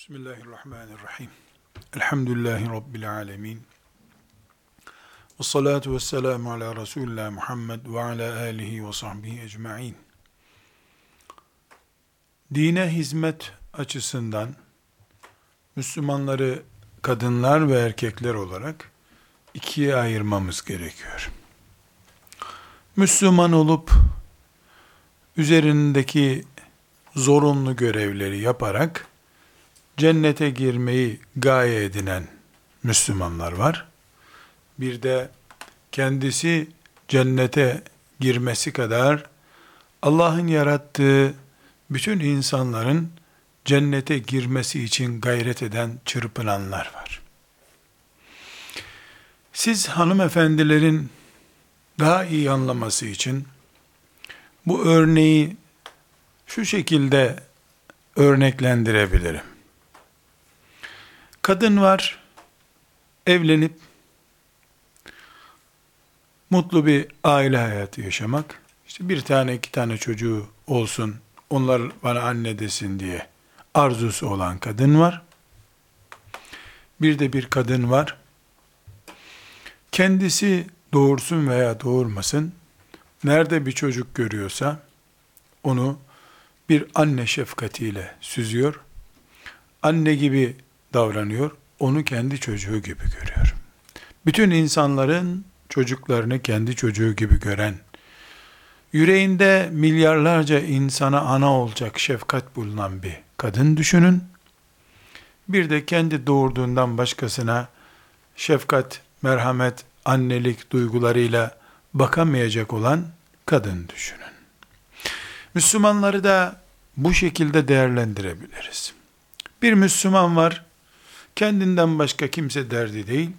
Bismillahirrahmanirrahim. Elhamdülillahi Rabbil alemin. Ve salatu ve selamu ala Resulullah Muhammed ve ala alihi ve sahbihi ecma'in. Dine hizmet açısından Müslümanları kadınlar ve erkekler olarak ikiye ayırmamız gerekiyor. Müslüman olup üzerindeki zorunlu görevleri yaparak cennete girmeyi gaye edinen Müslümanlar var. Bir de kendisi cennete girmesi kadar Allah'ın yarattığı bütün insanların cennete girmesi için gayret eden çırpınanlar var. Siz hanımefendilerin daha iyi anlaması için bu örneği şu şekilde örneklendirebilirim. Kadın var, evlenip mutlu bir aile hayatı yaşamak, işte bir tane iki tane çocuğu olsun, onlar bana anne desin diye arzusu olan kadın var. Bir de bir kadın var, kendisi doğursun veya doğurmasın, nerede bir çocuk görüyorsa, onu bir anne şefkatiyle süzüyor, anne gibi davranıyor, onu kendi çocuğu gibi görüyor. Bütün insanların çocuklarını kendi çocuğu gibi gören, yüreğinde milyarlarca insana ana olacak şefkat bulunan bir kadın düşünün. Bir de kendi doğurduğundan başkasına şefkat, merhamet, annelik duygularıyla bakamayacak olan kadın düşünün. Müslümanları da bu şekilde değerlendirebiliriz. Bir Müslüman var, kendinden başka kimse derdi değil,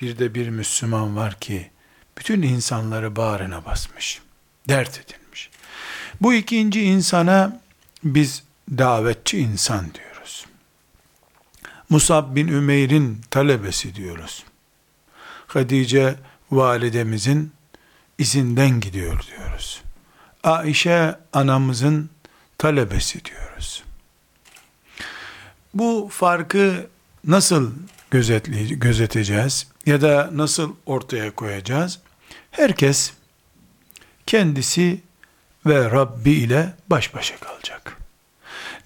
bir de bir Müslüman var ki, bütün insanları bağrına basmış, dert edilmiş. Bu ikinci insana biz davetçi insan diyoruz. Musab bin Ümeyr'in talebesi diyoruz. Hadice validemizin izinden gidiyor diyoruz. Aişe anamızın talebesi diyoruz. Bu farkı nasıl gözeteceğiz ya da nasıl ortaya koyacağız? Herkes kendisi ve Rabbi ile baş başa kalacak.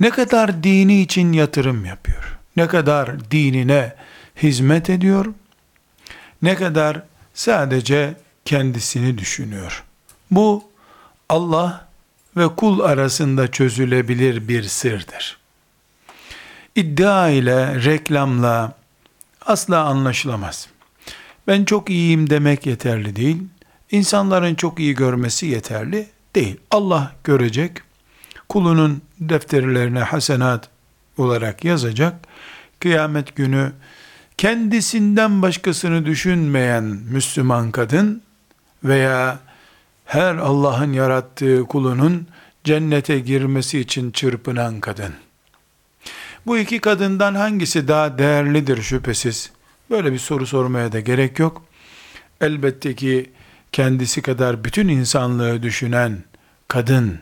Ne kadar dini için yatırım yapıyor, ne kadar dinine hizmet ediyor, ne kadar sadece kendisini düşünüyor. Bu Allah ve kul arasında çözülebilir bir sırdır iddia ile, reklamla asla anlaşılamaz. Ben çok iyiyim demek yeterli değil. İnsanların çok iyi görmesi yeterli değil. Allah görecek. Kulunun defterlerine hasenat olarak yazacak. Kıyamet günü kendisinden başkasını düşünmeyen Müslüman kadın veya her Allah'ın yarattığı kulunun cennete girmesi için çırpınan kadın bu iki kadından hangisi daha değerlidir şüphesiz? Böyle bir soru sormaya da gerek yok. Elbette ki kendisi kadar bütün insanlığı düşünen kadın,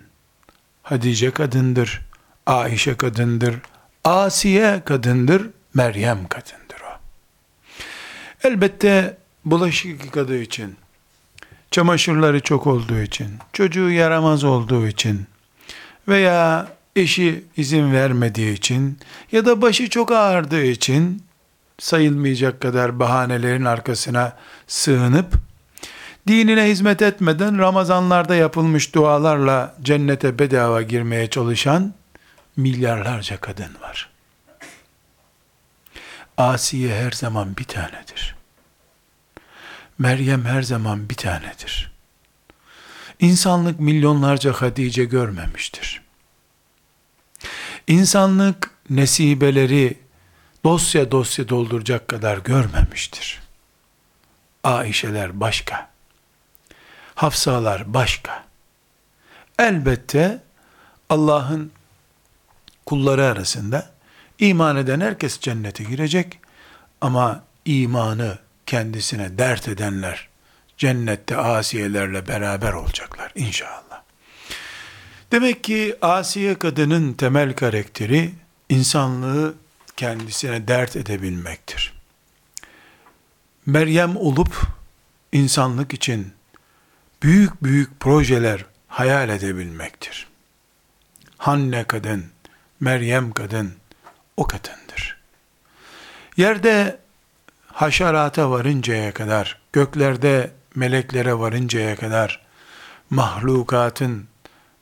Hadice kadındır, Ayşe kadındır, Asiye kadındır, Meryem kadındır o. Elbette bulaşık yıkadığı için, çamaşırları çok olduğu için, çocuğu yaramaz olduğu için veya eşi izin vermediği için ya da başı çok ağrıdığı için sayılmayacak kadar bahanelerin arkasına sığınıp dinine hizmet etmeden Ramazanlarda yapılmış dualarla cennete bedava girmeye çalışan milyarlarca kadın var. Asiye her zaman bir tanedir. Meryem her zaman bir tanedir. İnsanlık milyonlarca Hadice görmemiştir. İnsanlık nesibeleri dosya dosya dolduracak kadar görmemiştir. Aişeler başka. Hafsalar başka. Elbette Allah'ın kulları arasında iman eden herkes cennete girecek ama imanı kendisine dert edenler cennette asiyelerle beraber olacaklar inşallah. Demek ki Asiye kadının temel karakteri insanlığı kendisine dert edebilmektir. Meryem olup insanlık için büyük büyük projeler hayal edebilmektir. Hanne kadın, Meryem kadın o kadındır. Yerde haşerata varıncaya kadar, göklerde meleklere varıncaya kadar mahlukatın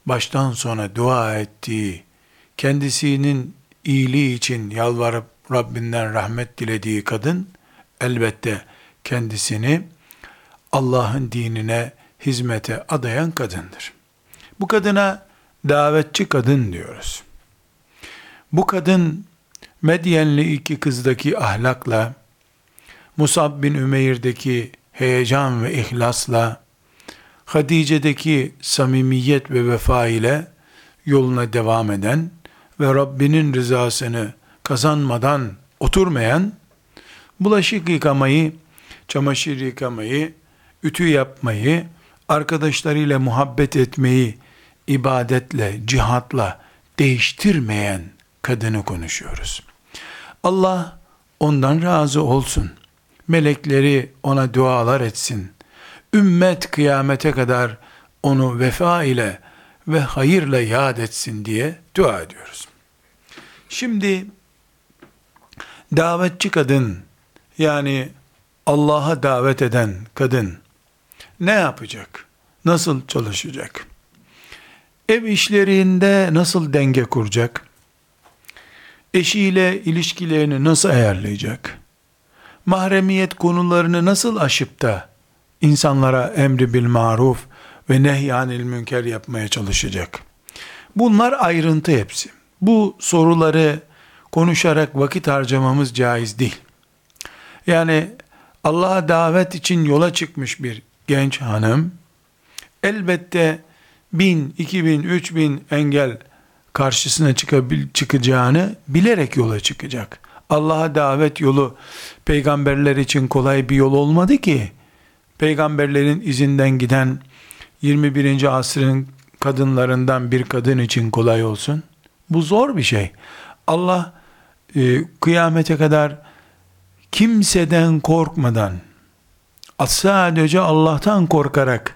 baştan sona dua ettiği, kendisinin iyiliği için yalvarıp Rabbinden rahmet dilediği kadın elbette kendisini Allah'ın dinine hizmete adayan kadındır. Bu kadına davetçi kadın diyoruz. Bu kadın Medyenli iki kızdaki ahlakla, Musab bin Ümeyr'deki heyecan ve ihlasla, Hatice'deki samimiyet ve vefa ile yoluna devam eden ve Rabbinin rızasını kazanmadan oturmayan, bulaşık yıkamayı, çamaşır yıkamayı, ütü yapmayı, arkadaşlarıyla muhabbet etmeyi ibadetle, cihatla değiştirmeyen kadını konuşuyoruz. Allah ondan razı olsun. Melekleri ona dualar etsin. Ümmet kıyamete kadar onu vefa ile ve hayırla yad etsin diye dua ediyoruz. Şimdi davetçi kadın yani Allah'a davet eden kadın ne yapacak? Nasıl çalışacak? Ev işlerinde nasıl denge kuracak? Eşiyle ilişkilerini nasıl ayarlayacak? Mahremiyet konularını nasıl aşıp da insanlara emri bil maruf ve nehyanil münker yapmaya çalışacak? Bunlar ayrıntı hepsi. Bu soruları konuşarak vakit harcamamız caiz değil. Yani Allah'a davet için yola çıkmış bir genç hanım, elbette bin, iki bin, üç bin engel karşısına çıkabil, çıkacağını bilerek yola çıkacak. Allah'a davet yolu peygamberler için kolay bir yol olmadı ki Peygamberlerin izinden giden 21. asrın kadınlarından bir kadın için kolay olsun. Bu zor bir şey. Allah e, kıyamete kadar kimseden korkmadan sadece Allah'tan korkarak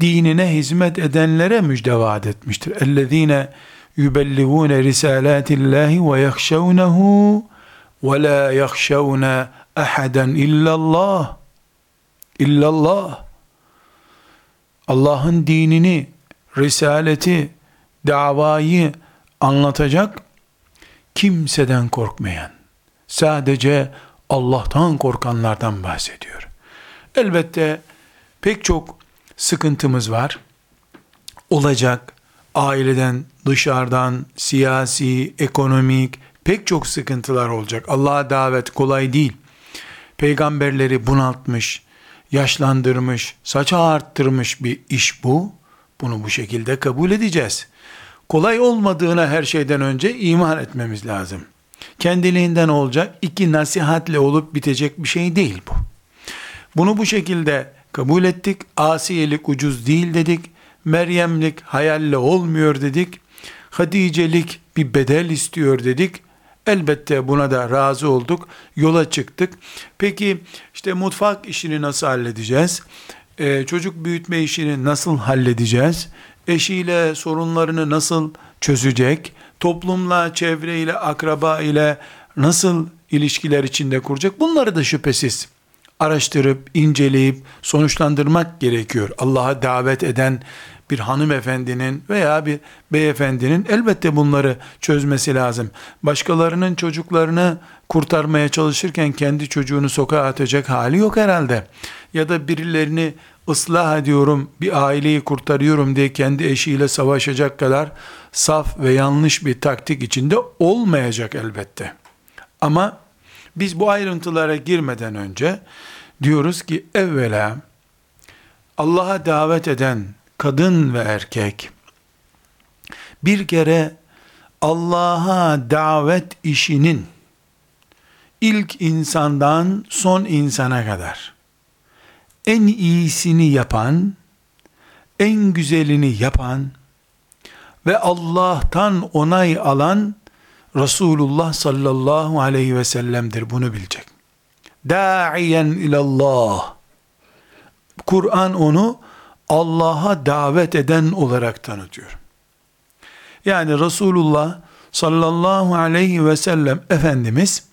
dinine hizmet edenlere müjde vaat etmiştir. اَلَّذ۪ينَ يُبَلِّغُونَ رِسَالَاتِ اللّٰهِ وَيَخْشَوْنَهُ وَلَا يَخْشَوْنَ اَحَدًا اِلَّا اللّٰهِ İllallah. Allah. Allah'ın dinini, risaleti, davayı anlatacak kimseden korkmayan, sadece Allah'tan korkanlardan bahsediyor. Elbette pek çok sıkıntımız var. Olacak aileden, dışarıdan, siyasi, ekonomik pek çok sıkıntılar olacak. Allah'a davet kolay değil. Peygamberleri bunaltmış, yaşlandırmış, saça arttırmış bir iş bu. Bunu bu şekilde kabul edeceğiz. Kolay olmadığına her şeyden önce iman etmemiz lazım. Kendiliğinden olacak iki nasihatle olup bitecek bir şey değil bu. Bunu bu şekilde kabul ettik. Asiyelik ucuz değil dedik. Meryemlik hayalle olmuyor dedik. Hadicelik bir bedel istiyor dedik. Elbette buna da razı olduk. Yola çıktık. Peki işte mutfak işini nasıl halledeceğiz? Ee, çocuk büyütme işini nasıl halledeceğiz? Eşiyle sorunlarını nasıl çözecek? Toplumla, çevreyle, akraba ile nasıl ilişkiler içinde kuracak? Bunları da şüphesiz araştırıp, inceleyip sonuçlandırmak gerekiyor. Allah'a davet eden bir hanımefendinin veya bir beyefendinin elbette bunları çözmesi lazım. Başkalarının çocuklarını kurtarmaya çalışırken kendi çocuğunu sokağa atacak hali yok herhalde. Ya da birilerini ıslah ediyorum, bir aileyi kurtarıyorum diye kendi eşiyle savaşacak kadar saf ve yanlış bir taktik içinde olmayacak elbette. Ama biz bu ayrıntılara girmeden önce diyoruz ki evvela Allah'a davet eden kadın ve erkek bir kere Allah'a davet işinin ilk insandan son insana kadar en iyisini yapan, en güzelini yapan ve Allah'tan onay alan Resulullah sallallahu aleyhi ve sellem'dir bunu bilecek. Da'iyen ilallah. Kur'an onu Allah'a davet eden olarak tanıtıyor. Yani Resulullah sallallahu aleyhi ve sellem Efendimiz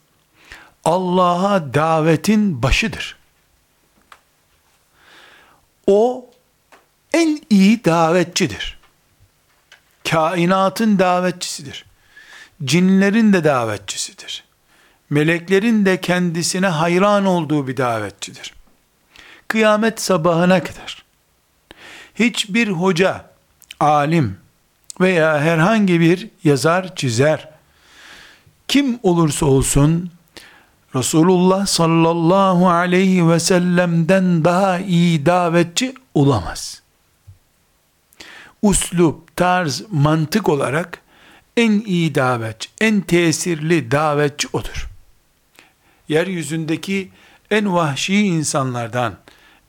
Allah'a davetin başıdır. O en iyi davetçidir. Kainatın davetçisidir. Cinlerin de davetçisidir. Meleklerin de kendisine hayran olduğu bir davetçidir. Kıyamet sabahına kadar hiçbir hoca, alim veya herhangi bir yazar, çizer, kim olursa olsun Resulullah sallallahu aleyhi ve sellem'den daha iyi davetçi olamaz. Uslup, tarz, mantık olarak en iyi davetçi, en tesirli davetçi odur. Yeryüzündeki en vahşi insanlardan,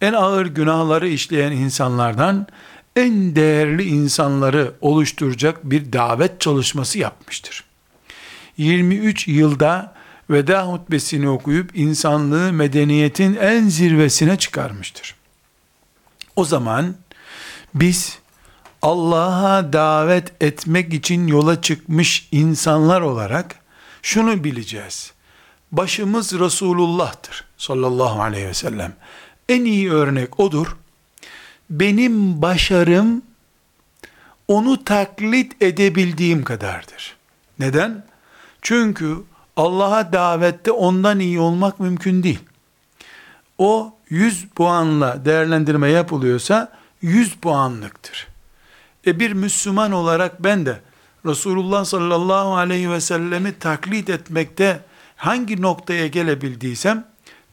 en ağır günahları işleyen insanlardan en değerli insanları oluşturacak bir davet çalışması yapmıştır. 23 yılda veda hutbesini okuyup insanlığı medeniyetin en zirvesine çıkarmıştır. O zaman biz Allah'a davet etmek için yola çıkmış insanlar olarak şunu bileceğiz. Başımız Resulullah'tır sallallahu aleyhi ve sellem. En iyi örnek odur. Benim başarım onu taklit edebildiğim kadardır. Neden? Çünkü Allah'a davette ondan iyi olmak mümkün değil. O 100 puanla değerlendirme yapılıyorsa 100 puanlıktır. E bir Müslüman olarak ben de Resulullah sallallahu aleyhi ve sellemi taklit etmekte hangi noktaya gelebildiysem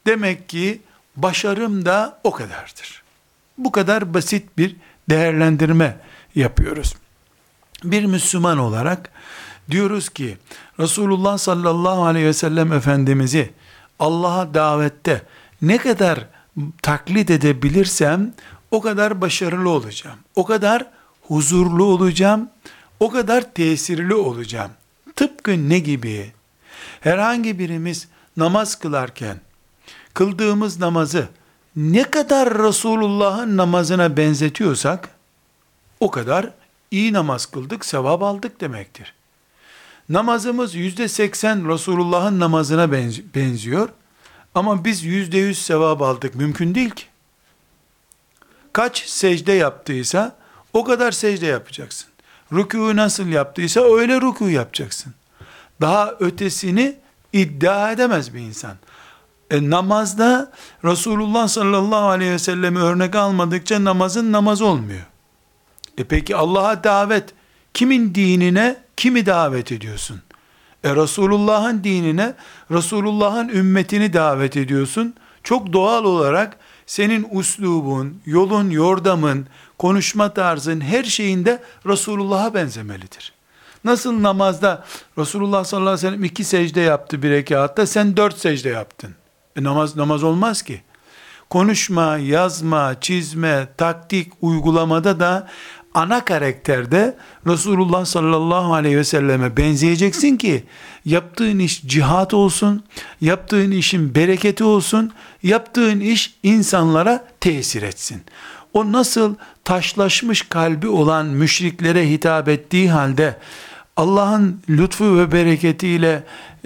demek ki başarım da o kadardır. Bu kadar basit bir değerlendirme yapıyoruz. Bir Müslüman olarak diyoruz ki Resulullah sallallahu aleyhi ve sellem Efendimiz'i Allah'a davette ne kadar taklit edebilirsem o kadar başarılı olacağım. O kadar huzurlu olacağım. O kadar tesirli olacağım. Tıpkı ne gibi? Herhangi birimiz namaz kılarken kıldığımız namazı ne kadar Resulullah'ın namazına benzetiyorsak o kadar iyi namaz kıldık, sevap aldık demektir. Namazımız yüzde seksen Resulullah'ın namazına benziyor. Ama biz yüzde yüz sevap aldık. Mümkün değil ki. Kaç secde yaptıysa o kadar secde yapacaksın. Rükû nasıl yaptıysa öyle rükû yapacaksın. Daha ötesini iddia edemez bir insan. E, namazda Resulullah sallallahu aleyhi ve sellemi örnek almadıkça namazın namaz olmuyor. E peki Allah'a davet kimin dinine kimi davet ediyorsun? E Resulullah'ın dinine, Resulullah'ın ümmetini davet ediyorsun. Çok doğal olarak senin uslubun, yolun, yordamın, konuşma tarzın her şeyinde Resulullah'a benzemelidir. Nasıl namazda Resulullah sallallahu aleyhi ve sellem iki secde yaptı bir rekatta, sen dört secde yaptın. E namaz namaz olmaz ki. Konuşma, yazma, çizme, taktik, uygulamada da ana karakterde Resulullah sallallahu aleyhi ve selleme benzeyeceksin ki yaptığın iş cihat olsun, yaptığın işin bereketi olsun, yaptığın iş insanlara tesir etsin. O nasıl taşlaşmış kalbi olan müşriklere hitap ettiği halde Allah'ın lütfu ve bereketiyle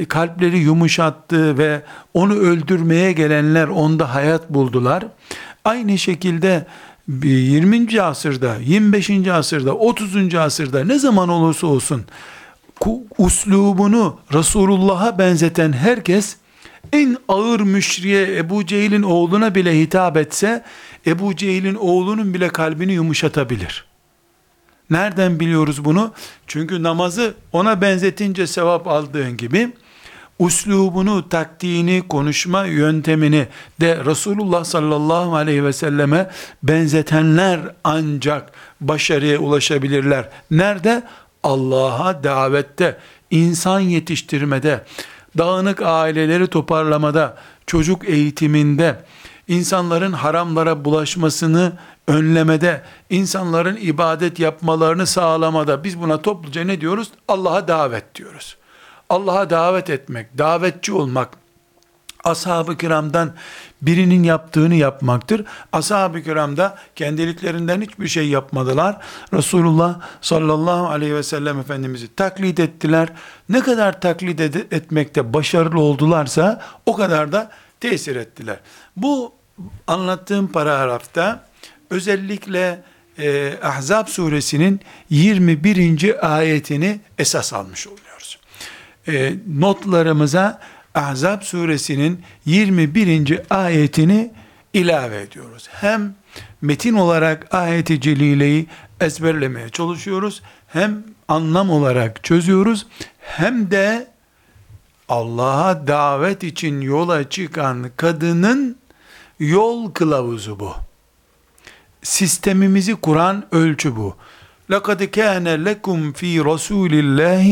kalpleri yumuşattı ve onu öldürmeye gelenler onda hayat buldular. Aynı şekilde 20. asırda, 25. asırda, 30. asırda ne zaman olursa olsun uslubunu Resulullah'a benzeten herkes en ağır müşriye Ebu Cehil'in oğluna bile hitap etse Ebu Cehil'in oğlunun bile kalbini yumuşatabilir. Nereden biliyoruz bunu? Çünkü namazı ona benzetince sevap aldığın gibi uslubunu, taktiğini, konuşma yöntemini de Resulullah sallallahu aleyhi ve selleme benzetenler ancak başarıya ulaşabilirler. Nerede? Allah'a davette, insan yetiştirmede, dağınık aileleri toparlamada, çocuk eğitiminde, insanların haramlara bulaşmasını önlemede, insanların ibadet yapmalarını sağlamada biz buna topluca ne diyoruz? Allah'a davet diyoruz. Allah'a davet etmek, davetçi olmak, ashab-ı kiramdan birinin yaptığını yapmaktır. Ashab-ı kiram da kendiliklerinden hiçbir şey yapmadılar. Resulullah sallallahu aleyhi ve sellem Efendimiz'i taklit ettiler. Ne kadar taklit ed- etmekte başarılı oldularsa o kadar da tesir ettiler. Bu anlattığım paragrafta özellikle e, Ahzab suresinin 21. ayetini esas almış oluyoruz. E, notlarımıza Ahzab suresinin 21. ayetini ilave ediyoruz. Hem metin olarak ayeti celileyi ezberlemeye çalışıyoruz, hem anlam olarak çözüyoruz, hem de Allah'a davet için yola çıkan kadının yol kılavuzu bu Sistemimizi kuran ölçü bu. لَقَدْ كَانَ لَكُمْ ف۪ي رَسُولِ اللّٰهِ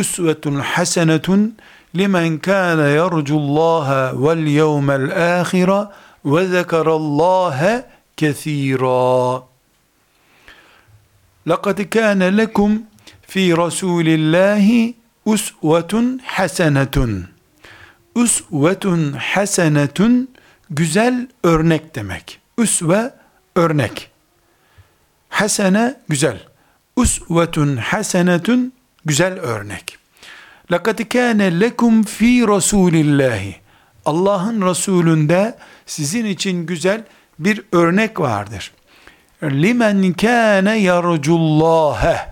اُسْوَةٌ حَسَنَةٌ لِمَنْ كَانَ يَرْجُ اللّٰهَ وَالْيَوْمَ الْآخِرَ وَذَكَرَ اللّٰهَ كَثِيرًا لَقَدْ كَانَ لَكُمْ ف۪ي رَسُولِ اللّٰهِ usvetun hasenetun. Usvetun hasenetun güzel örnek demek. Üsve örnek. Hasene güzel. Usvetun hasenetun güzel örnek. Lekad kâne lekum fi rasulillahi. Allah'ın Resulünde sizin için güzel bir örnek vardır. Limen kâne yarcullâhe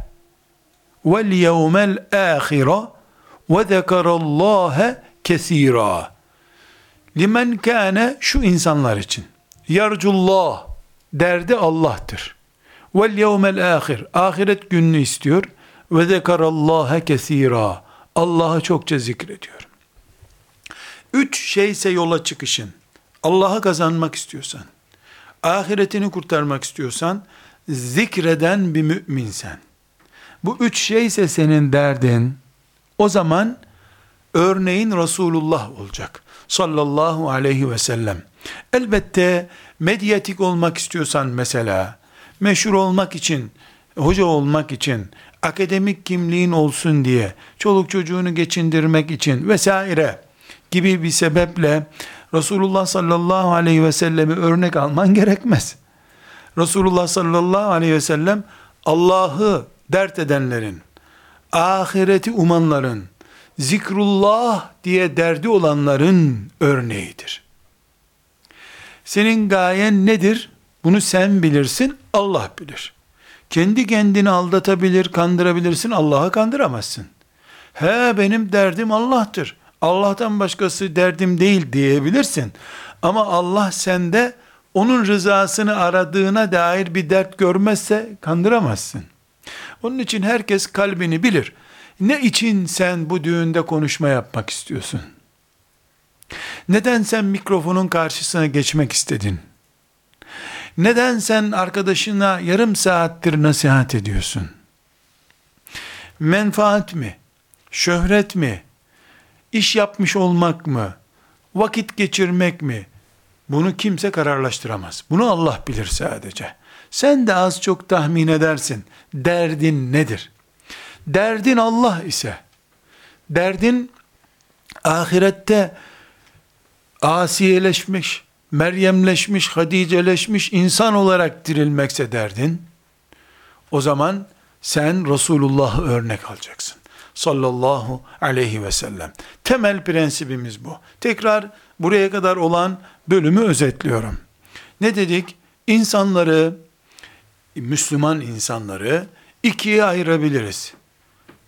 vel yevmel ahire ve zekerallâhe kesîrâ. Limen kâne şu insanlar için. Yarcullah derdi Allah'tır. Vel yevmel ahir ahiret gününü istiyor ve zekerallâhe kesîrâ. Allah'ı çokça zikrediyor. Üç şeyse yola çıkışın. Allah'ı kazanmak istiyorsan, ahiretini kurtarmak istiyorsan, zikreden bir müminsen. Bu üç şeyse senin derdin, o zaman örneğin Resulullah olacak. Sallallahu aleyhi ve sellem. Elbette medyatik olmak istiyorsan mesela, meşhur olmak için, hoca olmak için, akademik kimliğin olsun diye, çoluk çocuğunu geçindirmek için vesaire gibi bir sebeple Resulullah sallallahu aleyhi ve sellemi örnek alman gerekmez. Resulullah sallallahu aleyhi ve sellem Allah'ı dert edenlerin, ahireti umanların, zikrullah diye derdi olanların örneğidir. Senin gayen nedir? Bunu sen bilirsin, Allah bilir. Kendi kendini aldatabilir, kandırabilirsin, Allah'ı kandıramazsın. He benim derdim Allah'tır. Allah'tan başkası derdim değil diyebilirsin. Ama Allah sende onun rızasını aradığına dair bir dert görmezse kandıramazsın. Onun için herkes kalbini bilir. Ne için sen bu düğünde konuşma yapmak istiyorsun? Neden sen mikrofonun karşısına geçmek istedin? Neden sen arkadaşına yarım saattir nasihat ediyorsun? Menfaat mi? Şöhret mi? İş yapmış olmak mı? Vakit geçirmek mi? Bunu kimse kararlaştıramaz. Bunu Allah bilir sadece. Sen de az çok tahmin edersin. Derdin nedir? Derdin Allah ise, derdin ahirette asiyeleşmiş, Meryemleşmiş, Hadiceleşmiş insan olarak dirilmekse derdin, o zaman sen Resulullah'ı örnek alacaksın. Sallallahu aleyhi ve sellem. Temel prensibimiz bu. Tekrar buraya kadar olan bölümü özetliyorum. Ne dedik? İnsanları, Müslüman insanları ikiye ayırabiliriz.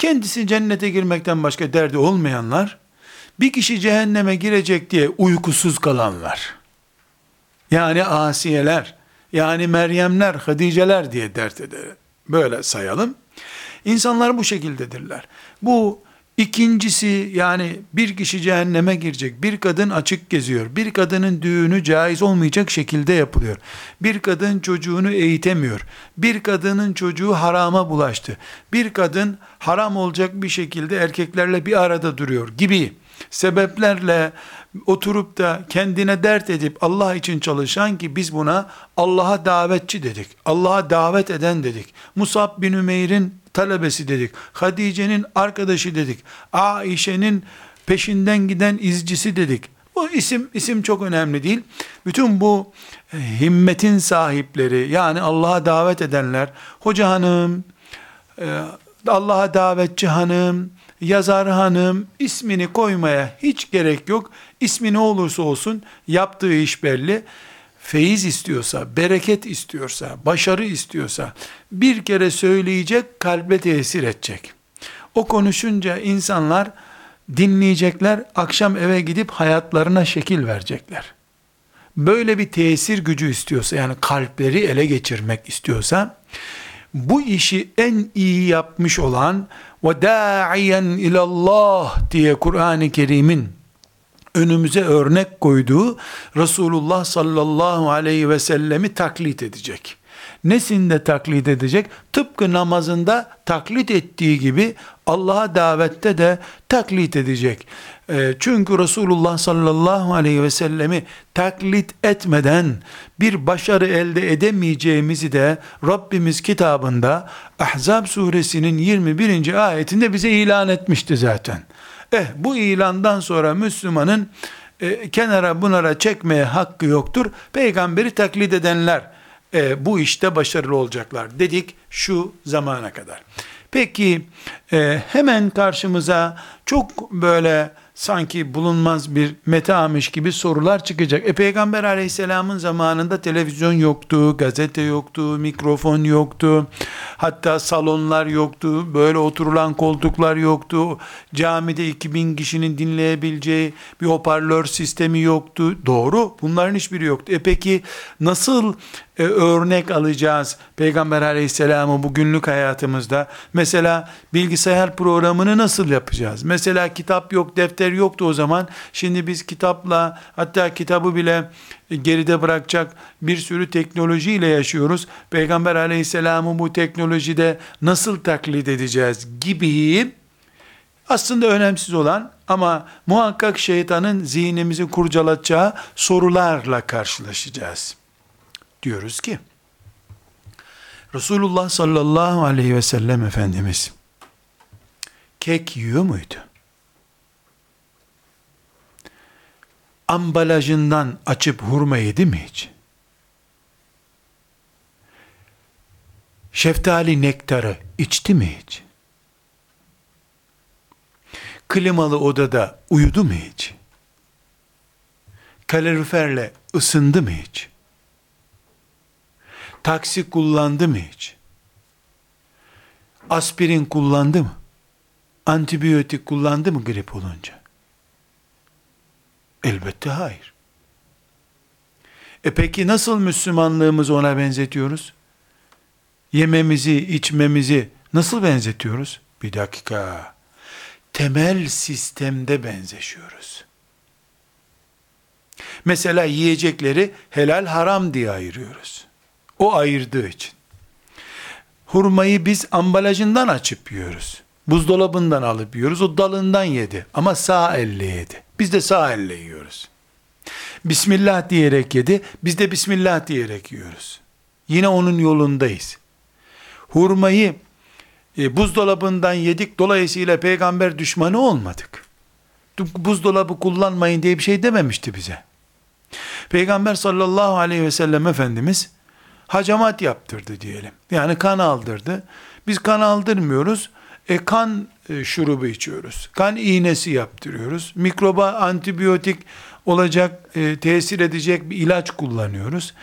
Kendisi cennete girmekten başka derdi olmayanlar, bir kişi cehenneme girecek diye uykusuz kalanlar, yani asiyeler, yani Meryemler, Hadiceler diye dert eder. Böyle sayalım. İnsanlar bu şekildedirler. Bu ikincisi yani bir kişi cehenneme girecek, bir kadın açık geziyor, bir kadının düğünü caiz olmayacak şekilde yapılıyor. Bir kadın çocuğunu eğitemiyor, bir kadının çocuğu harama bulaştı, bir kadın haram olacak bir şekilde erkeklerle bir arada duruyor gibi sebeplerle oturup da kendine dert edip Allah için çalışan ki biz buna Allah'a davetçi dedik. Allah'a davet eden dedik. Musab bin Ümeyr'in talebesi dedik. Hadice'nin arkadaşı dedik. Aişe'nin peşinden giden izcisi dedik. Bu isim isim çok önemli değil. Bütün bu e, himmetin sahipleri yani Allah'a davet edenler, hoca hanım, e, Allah'a davetçi hanım, yazar hanım ismini koymaya hiç gerek yok. İsmi ne olursa olsun yaptığı iş belli. Feyiz istiyorsa, bereket istiyorsa, başarı istiyorsa bir kere söyleyecek, kalbe tesir edecek. O konuşunca insanlar dinleyecekler, akşam eve gidip hayatlarına şekil verecekler. Böyle bir tesir gücü istiyorsa, yani kalpleri ele geçirmek istiyorsa, bu işi en iyi yapmış olan ve da'iyen ilallah diye Kur'an-ı Kerim'in önümüze örnek koyduğu Resulullah sallallahu aleyhi ve sellemi taklit edecek. Nesinde taklit edecek? Tıpkı namazında taklit ettiği gibi Allah'a davette de taklit edecek. E, çünkü Resulullah sallallahu aleyhi ve sellemi taklit etmeden bir başarı elde edemeyeceğimizi de Rabbimiz kitabında Ahzab suresinin 21. ayetinde bize ilan etmişti zaten. Eh bu ilandan sonra Müslümanın e, kenara bunara çekmeye hakkı yoktur. Peygamberi taklit edenler e, bu işte başarılı olacaklar dedik şu zamana kadar. Peki e, hemen karşımıza çok böyle sanki bulunmaz bir metamış gibi sorular çıkacak. E Peygamber aleyhisselamın zamanında televizyon yoktu, gazete yoktu, mikrofon yoktu, hatta salonlar yoktu, böyle oturulan koltuklar yoktu, camide 2000 kişinin dinleyebileceği bir hoparlör sistemi yoktu. Doğru, bunların hiçbiri yoktu. E peki nasıl e, örnek alacağız Peygamber aleyhisselamı bu günlük hayatımızda? Mesela bilgisayar programını nasıl yapacağız? Mesela kitap yok, defter yoktu o zaman. Şimdi biz kitapla hatta kitabı bile geride bırakacak bir sürü teknolojiyle yaşıyoruz. Peygamber aleyhisselamı bu teknolojide nasıl taklit edeceğiz gibi aslında önemsiz olan ama muhakkak şeytanın zihnimizi kurcalatacağı sorularla karşılaşacağız diyoruz ki Resulullah sallallahu aleyhi ve sellem Efendimiz kek yiyor muydu? Ambalajından açıp hurma yedi mi hiç? Şeftali nektarı içti mi hiç? Klimalı odada uyudu mu hiç? Kaloriferle ısındı mı hiç? Taksi kullandı mı hiç? Aspirin kullandı mı? Antibiyotik kullandı mı grip olunca? Elbette hayır. E peki nasıl Müslümanlığımızı ona benzetiyoruz? Yememizi, içmemizi nasıl benzetiyoruz? Bir dakika. Temel sistemde benzeşiyoruz. Mesela yiyecekleri helal haram diye ayırıyoruz. O ayırdığı için. Hurmayı biz ambalajından açıp yiyoruz. Buzdolabından alıp yiyoruz. O dalından yedi. Ama sağ elle yedi. Biz de sağ elle yiyoruz. Bismillah diyerek yedi. Biz de Bismillah diyerek yiyoruz. Yine onun yolundayız. Hurmayı e, buzdolabından yedik. Dolayısıyla peygamber düşmanı olmadık. Buzdolabı kullanmayın diye bir şey dememişti bize. Peygamber sallallahu aleyhi ve sellem Efendimiz hacamat yaptırdı diyelim. Yani kan aldırdı. Biz kan aldırmıyoruz. E, kan e, şurubu içiyoruz. Kan iğnesi yaptırıyoruz. Mikroba antibiyotik olacak, e, tesir edecek bir ilaç kullanıyoruz.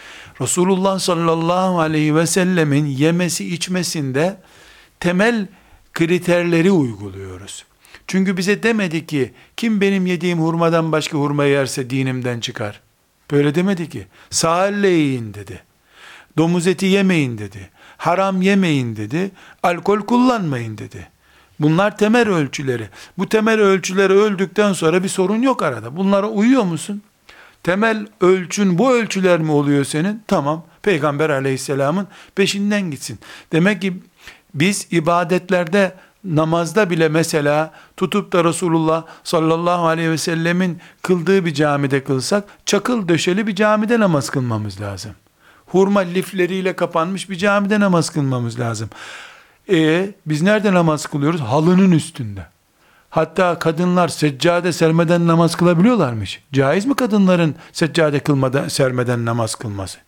Resulullah sallallahu aleyhi ve sellemin yemesi içmesinde temel kriterleri uyguluyoruz. Çünkü bize demedi ki kim benim yediğim hurmadan başka hurma yerse dinimden çıkar. Böyle demedi ki. Sağ elle yiyin dedi. Domuz eti yemeyin dedi. Haram yemeyin dedi. Alkol kullanmayın dedi. Bunlar temel ölçüleri. Bu temel ölçüleri öldükten sonra bir sorun yok arada. Bunlara uyuyor musun? Temel ölçün bu ölçüler mi oluyor senin? Tamam. Peygamber aleyhisselamın peşinden gitsin. Demek ki biz ibadetlerde namazda bile mesela tutup da Resulullah sallallahu aleyhi ve sellemin kıldığı bir camide kılsak çakıl döşeli bir camide namaz kılmamız lazım hurma lifleriyle kapanmış bir camide namaz kılmamız lazım. E biz nerede namaz kılıyoruz? Halının üstünde. Hatta kadınlar seccade sermeden namaz kılabiliyorlarmış. Caiz mi kadınların seccade kılmadan, sermeden namaz kılması?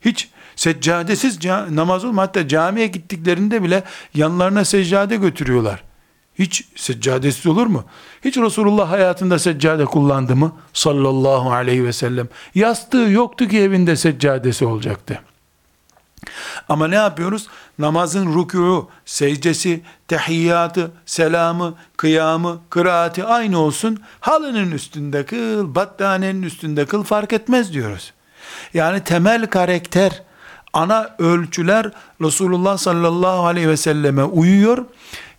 Hiç seccadesiz namaz olma. Hatta camiye gittiklerinde bile yanlarına seccade götürüyorlar. Hiç seccadesiz olur mu? Hiç Resulullah hayatında seccade kullandı mı? Sallallahu aleyhi ve sellem. Yastığı yoktu ki evinde seccadesi olacaktı. Ama ne yapıyoruz? Namazın rükûu, secdesi, tehiyyatı, selamı, kıyamı, kıraati aynı olsun. Halının üstünde kıl, battaniyenin üstünde kıl fark etmez diyoruz. Yani temel karakter, ana ölçüler Resulullah sallallahu aleyhi ve selleme uyuyor.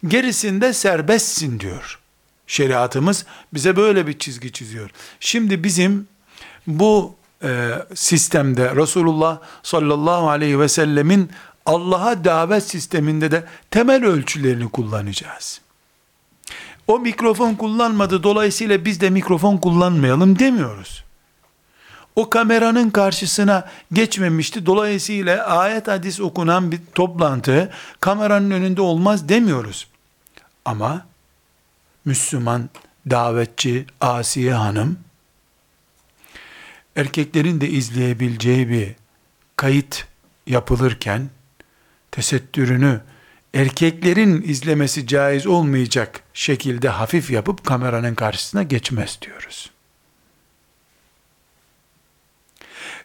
Gerisinde serbestsin diyor. Şeriatımız bize böyle bir çizgi çiziyor. Şimdi bizim bu e, sistemde Resulullah sallallahu aleyhi ve sellemin Allah'a davet sisteminde de temel ölçülerini kullanacağız. O mikrofon kullanmadı dolayısıyla biz de mikrofon kullanmayalım demiyoruz. O kameranın karşısına geçmemişti dolayısıyla ayet hadis okunan bir toplantı kameranın önünde olmaz demiyoruz. Ama Müslüman davetçi Asiye Hanım erkeklerin de izleyebileceği bir kayıt yapılırken tesettürünü erkeklerin izlemesi caiz olmayacak şekilde hafif yapıp kameranın karşısına geçmez diyoruz.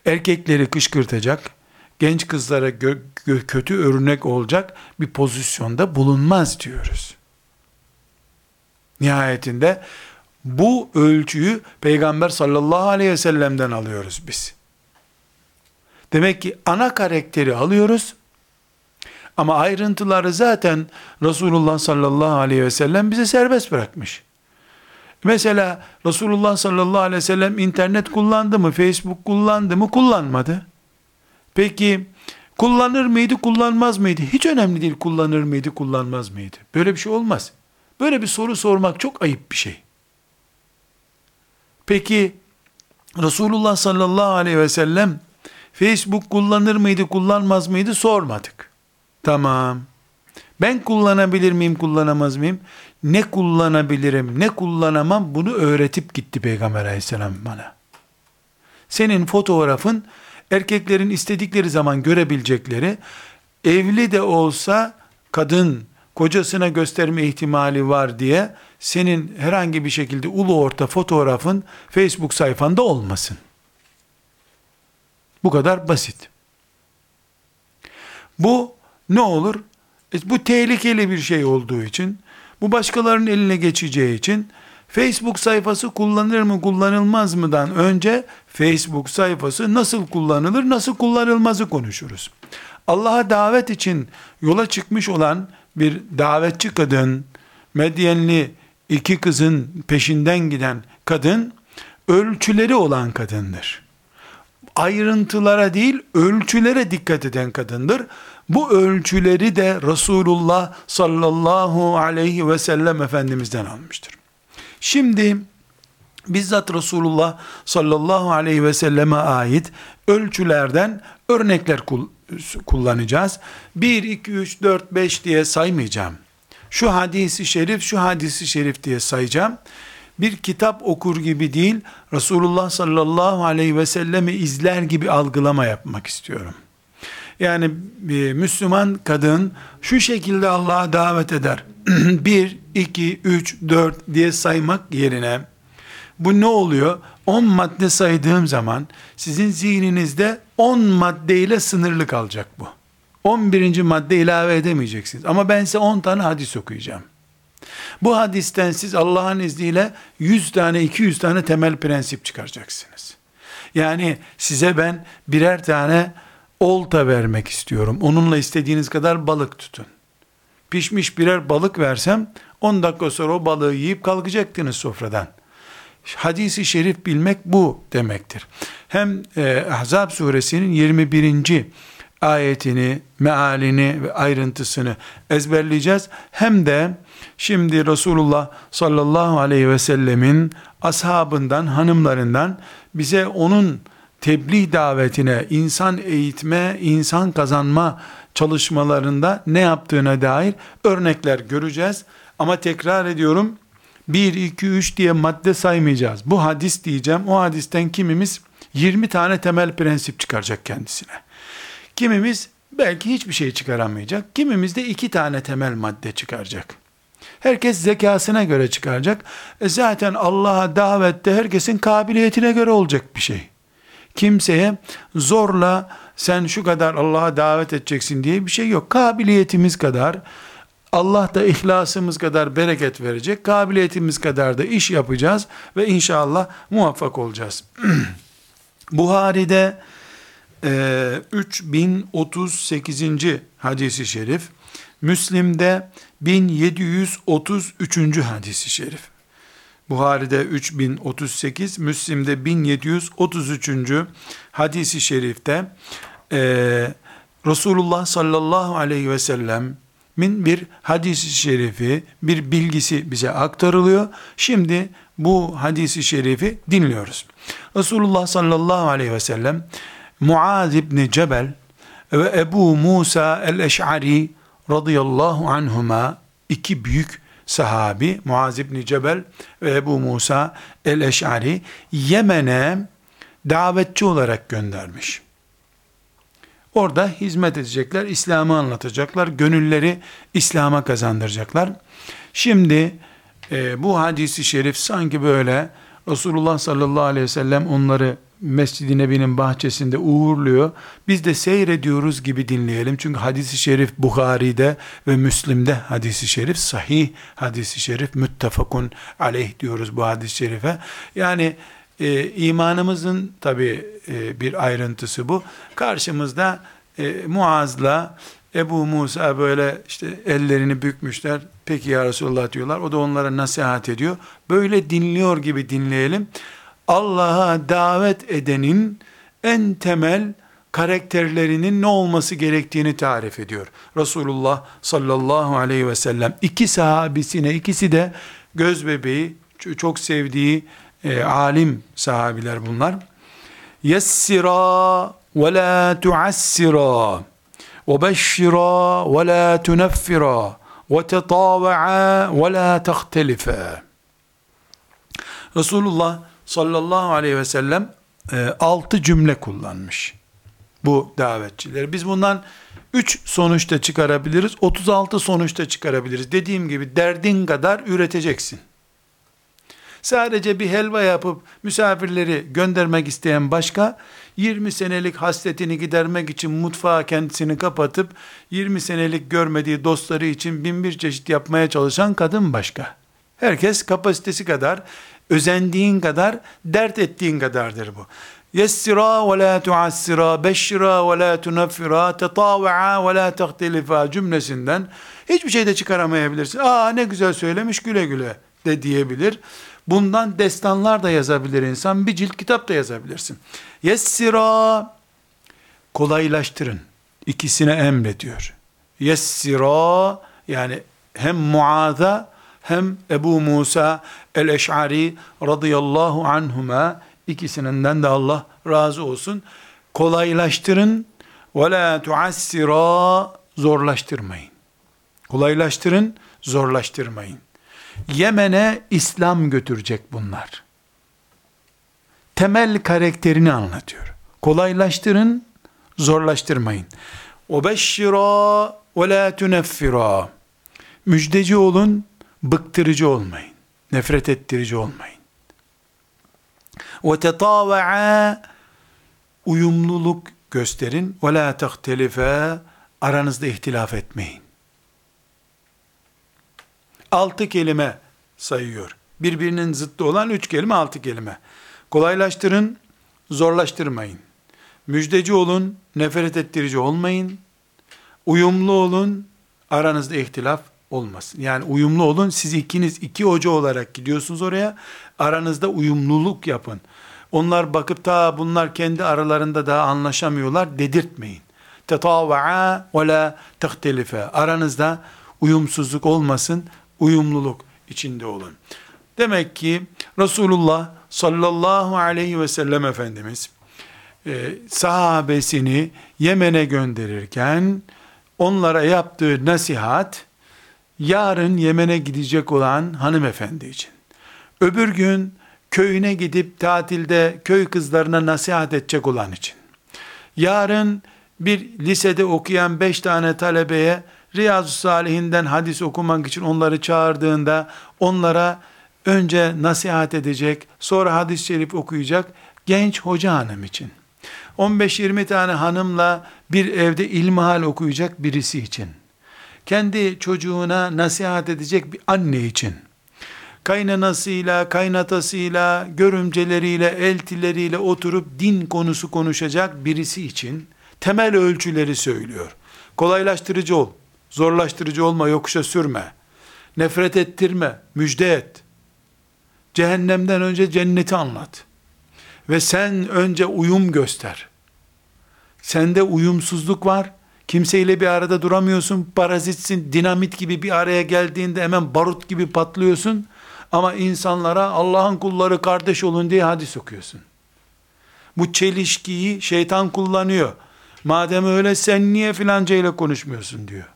Erkekleri kışkırtacak, genç kızlara kötü örnek olacak bir pozisyonda bulunmaz diyoruz. Nihayetinde bu ölçüyü Peygamber sallallahu aleyhi ve sellem'den alıyoruz biz. Demek ki ana karakteri alıyoruz. Ama ayrıntıları zaten Resulullah sallallahu aleyhi ve sellem bize serbest bırakmış. Mesela Resulullah sallallahu aleyhi ve sellem internet kullandı mı, Facebook kullandı mı, kullanmadı. Peki kullanır mıydı, kullanmaz mıydı? Hiç önemli değil kullanır mıydı, kullanmaz mıydı? Böyle bir şey olmaz. Böyle bir soru sormak çok ayıp bir şey. Peki Resulullah sallallahu aleyhi ve sellem Facebook kullanır mıydı kullanmaz mıydı sormadık. Tamam. Ben kullanabilir miyim kullanamaz mıyım? Ne kullanabilirim ne kullanamam bunu öğretip gitti Peygamber aleyhisselam bana. Senin fotoğrafın erkeklerin istedikleri zaman görebilecekleri evli de olsa kadın kocasına gösterme ihtimali var diye senin herhangi bir şekilde ulu orta fotoğrafın Facebook sayfanda olmasın. Bu kadar basit. Bu ne olur? E, bu tehlikeli bir şey olduğu için, bu başkalarının eline geçeceği için Facebook sayfası kullanılır mı kullanılmaz mıdan önce Facebook sayfası nasıl kullanılır nasıl kullanılmazı konuşuruz. Allah'a davet için yola çıkmış olan bir davetçi kadın, Medyenli iki kızın peşinden giden kadın, ölçüleri olan kadındır. Ayrıntılara değil, ölçülere dikkat eden kadındır. Bu ölçüleri de Resulullah sallallahu aleyhi ve sellem Efendimiz'den almıştır. Şimdi, bizzat Resulullah sallallahu aleyhi ve selleme ait ölçülerden örnekler kullanacağız. 1, 2, 3, 4, 5 diye saymayacağım. Şu hadisi şerif, şu hadisi şerif diye sayacağım. Bir kitap okur gibi değil, Resulullah sallallahu aleyhi ve sellemi izler gibi algılama yapmak istiyorum. Yani bir Müslüman kadın şu şekilde Allah'a davet eder. 1, 2, 3, 4 diye saymak yerine bu ne oluyor? 10 madde saydığım zaman sizin zihninizde 10 maddeyle sınırlı kalacak bu. 11. madde ilave edemeyeceksiniz. Ama ben size 10 tane hadis okuyacağım. Bu hadisten siz Allah'ın izniyle 100 tane 200 tane temel prensip çıkaracaksınız. Yani size ben birer tane olta vermek istiyorum. Onunla istediğiniz kadar balık tutun. Pişmiş birer balık versem 10 dakika sonra o balığı yiyip kalkacaktınız sofradan. Hadisi şerif bilmek bu demektir. Hem e, Ahzab suresinin 21. ayetini, mealini ve ayrıntısını ezberleyeceğiz. Hem de şimdi Resulullah sallallahu aleyhi ve sellemin ashabından, hanımlarından bize onun tebliğ davetine, insan eğitme, insan kazanma çalışmalarında ne yaptığına dair örnekler göreceğiz. Ama tekrar ediyorum 1, 2, 3 diye madde saymayacağız. Bu hadis diyeceğim. O hadisten kimimiz 20 tane temel prensip çıkaracak kendisine. Kimimiz belki hiçbir şey çıkaramayacak. Kimimiz de iki tane temel madde çıkaracak. Herkes zekasına göre çıkaracak. E zaten Allah'a davette herkesin kabiliyetine göre olacak bir şey. Kimseye zorla sen şu kadar Allah'a davet edeceksin diye bir şey yok. Kabiliyetimiz kadar Allah da ihlasımız kadar bereket verecek. Kabiliyetimiz kadar da iş yapacağız ve inşallah muvaffak olacağız. Buhari'de e, 3038. hadisi şerif, Müslim'de 1733. hadisi şerif. Buhari'de 3038, Müslim'de 1733. hadisi şerifte e, Resulullah sallallahu aleyhi ve sellem min bir hadisi şerifi, bir bilgisi bize aktarılıyor. Şimdi bu hadisi şerifi dinliyoruz. Resulullah sallallahu aleyhi ve sellem Muaz ibn Cebel ve Ebu Musa el-Eş'ari radıyallahu anhuma iki büyük sahabi Muaz ibn Cebel ve Ebu Musa el-Eş'ari Yemen'e davetçi olarak göndermiş. Orada hizmet edecekler, İslam'ı anlatacaklar, gönülleri İslam'a kazandıracaklar. Şimdi e, bu hadisi şerif sanki böyle Resulullah sallallahu aleyhi ve sellem onları Mescid-i Nebi'nin bahçesinde uğurluyor. Biz de seyrediyoruz gibi dinleyelim. Çünkü hadisi şerif Bukhari'de ve Müslim'de hadisi şerif sahih hadisi şerif müttefakun aleyh diyoruz bu hadis-i şerife. Yani e, imanımızın tabi e, bir ayrıntısı bu. Karşımızda e, Muaz'la Ebu Musa böyle işte ellerini bükmüşler. Peki ya Resulullah diyorlar. O da onlara nasihat ediyor. Böyle dinliyor gibi dinleyelim. Allah'a davet edenin en temel karakterlerinin ne olması gerektiğini tarif ediyor. Resulullah sallallahu aleyhi ve sellem iki sahabisine ikisi de göz bebeği çok sevdiği e, alim sahabiler bunlar. Yessira ve la tuassira ve beşşira ve la tuneffira ve tetava'a ve la tehtelife. Resulullah sallallahu aleyhi ve sellem e, altı cümle kullanmış bu davetçileri. Biz bundan 3 sonuçta çıkarabiliriz, 36 sonuçta çıkarabiliriz. Dediğim gibi derdin kadar üreteceksin. Sadece bir helva yapıp misafirleri göndermek isteyen başka, 20 senelik hasletini gidermek için mutfağa kendisini kapatıp 20 senelik görmediği dostları için bin bir çeşit yapmaya çalışan kadın başka. Herkes kapasitesi kadar, özendiğin kadar, dert ettiğin kadardır bu. Yessira ve la tuassira, beşşira ve la tunaffira, tetava'a ve la tehtelifa cümlesinden hiçbir şey de çıkaramayabilirsin. Aa ne güzel söylemiş güle güle de diyebilir. Bundan destanlar da yazabilir insan. Bir cilt kitap da yazabilirsin. Yessira kolaylaştırın. İkisine emrediyor. Yessira yani hem Muaz'a hem Ebu Musa el-Eş'ari radıyallahu anhuma ikisinden de Allah razı olsun. Kolaylaştırın ve la tuassira zorlaştırmayın. Kolaylaştırın, zorlaştırmayın. Yemen'e İslam götürecek bunlar. Temel karakterini anlatıyor. Kolaylaştırın, zorlaştırmayın. Ve la tuneffira. Müjdeci olun, bıktırıcı olmayın. Nefret ettirici olmayın. Tetava'a uyumluluk gösterin. La tehtelife aranızda ihtilaf etmeyin altı kelime sayıyor. Birbirinin zıttı olan üç kelime, altı kelime. Kolaylaştırın, zorlaştırmayın. Müjdeci olun, nefret ettirici olmayın. Uyumlu olun, aranızda ihtilaf olmasın. Yani uyumlu olun, siz ikiniz iki hoca olarak gidiyorsunuz oraya, aranızda uyumluluk yapın. Onlar bakıp ta bunlar kendi aralarında daha anlaşamıyorlar dedirtmeyin. Tetava'a ve la tehtelife. Aranızda uyumsuzluk olmasın, uyumluluk içinde olun. Demek ki Resulullah sallallahu aleyhi ve sellem Efendimiz e, sahabesini Yemen'e gönderirken onlara yaptığı nasihat yarın Yemen'e gidecek olan hanımefendi için. Öbür gün köyüne gidip tatilde köy kızlarına nasihat edecek olan için. Yarın bir lisede okuyan beş tane talebeye Riyazu Salihinden hadis okumak için onları çağırdığında onlara önce nasihat edecek, sonra hadis-i şerif okuyacak genç hoca hanım için. 15-20 tane hanımla bir evde ilmihal okuyacak birisi için. Kendi çocuğuna nasihat edecek bir anne için. Kaynanasıyla, kaynatasıyla, görümceleriyle, eltileriyle oturup din konusu konuşacak birisi için temel ölçüleri söylüyor. Kolaylaştırıcı ol, zorlaştırıcı olma, yokuşa sürme. Nefret ettirme, müjde et. Cehennemden önce cenneti anlat. Ve sen önce uyum göster. Sende uyumsuzluk var. Kimseyle bir arada duramıyorsun. Parazitsin, dinamit gibi bir araya geldiğinde hemen barut gibi patlıyorsun. Ama insanlara Allah'ın kulları kardeş olun diye hadis okuyorsun. Bu çelişkiyi şeytan kullanıyor. Madem öyle sen niye filanca ile konuşmuyorsun diyor.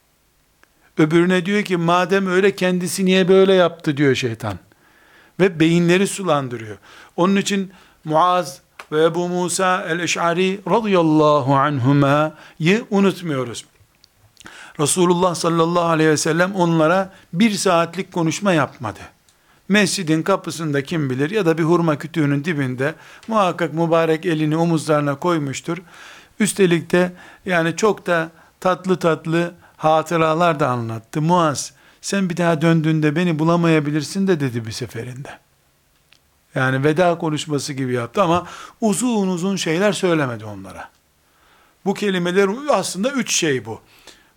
Öbürüne diyor ki madem öyle kendisi niye böyle yaptı diyor şeytan. Ve beyinleri sulandırıyor. Onun için Muaz ve Ebu Musa el-Eş'ari radıyallahu anhuma'yı unutmuyoruz. Resulullah sallallahu aleyhi ve sellem onlara bir saatlik konuşma yapmadı. Mescidin kapısında kim bilir ya da bir hurma kütüğünün dibinde muhakkak mübarek elini omuzlarına koymuştur. Üstelik de yani çok da tatlı tatlı hatıralar da anlattı. Muaz sen bir daha döndüğünde beni bulamayabilirsin de dedi bir seferinde. Yani veda konuşması gibi yaptı ama uzun uzun şeyler söylemedi onlara. Bu kelimeler aslında üç şey bu.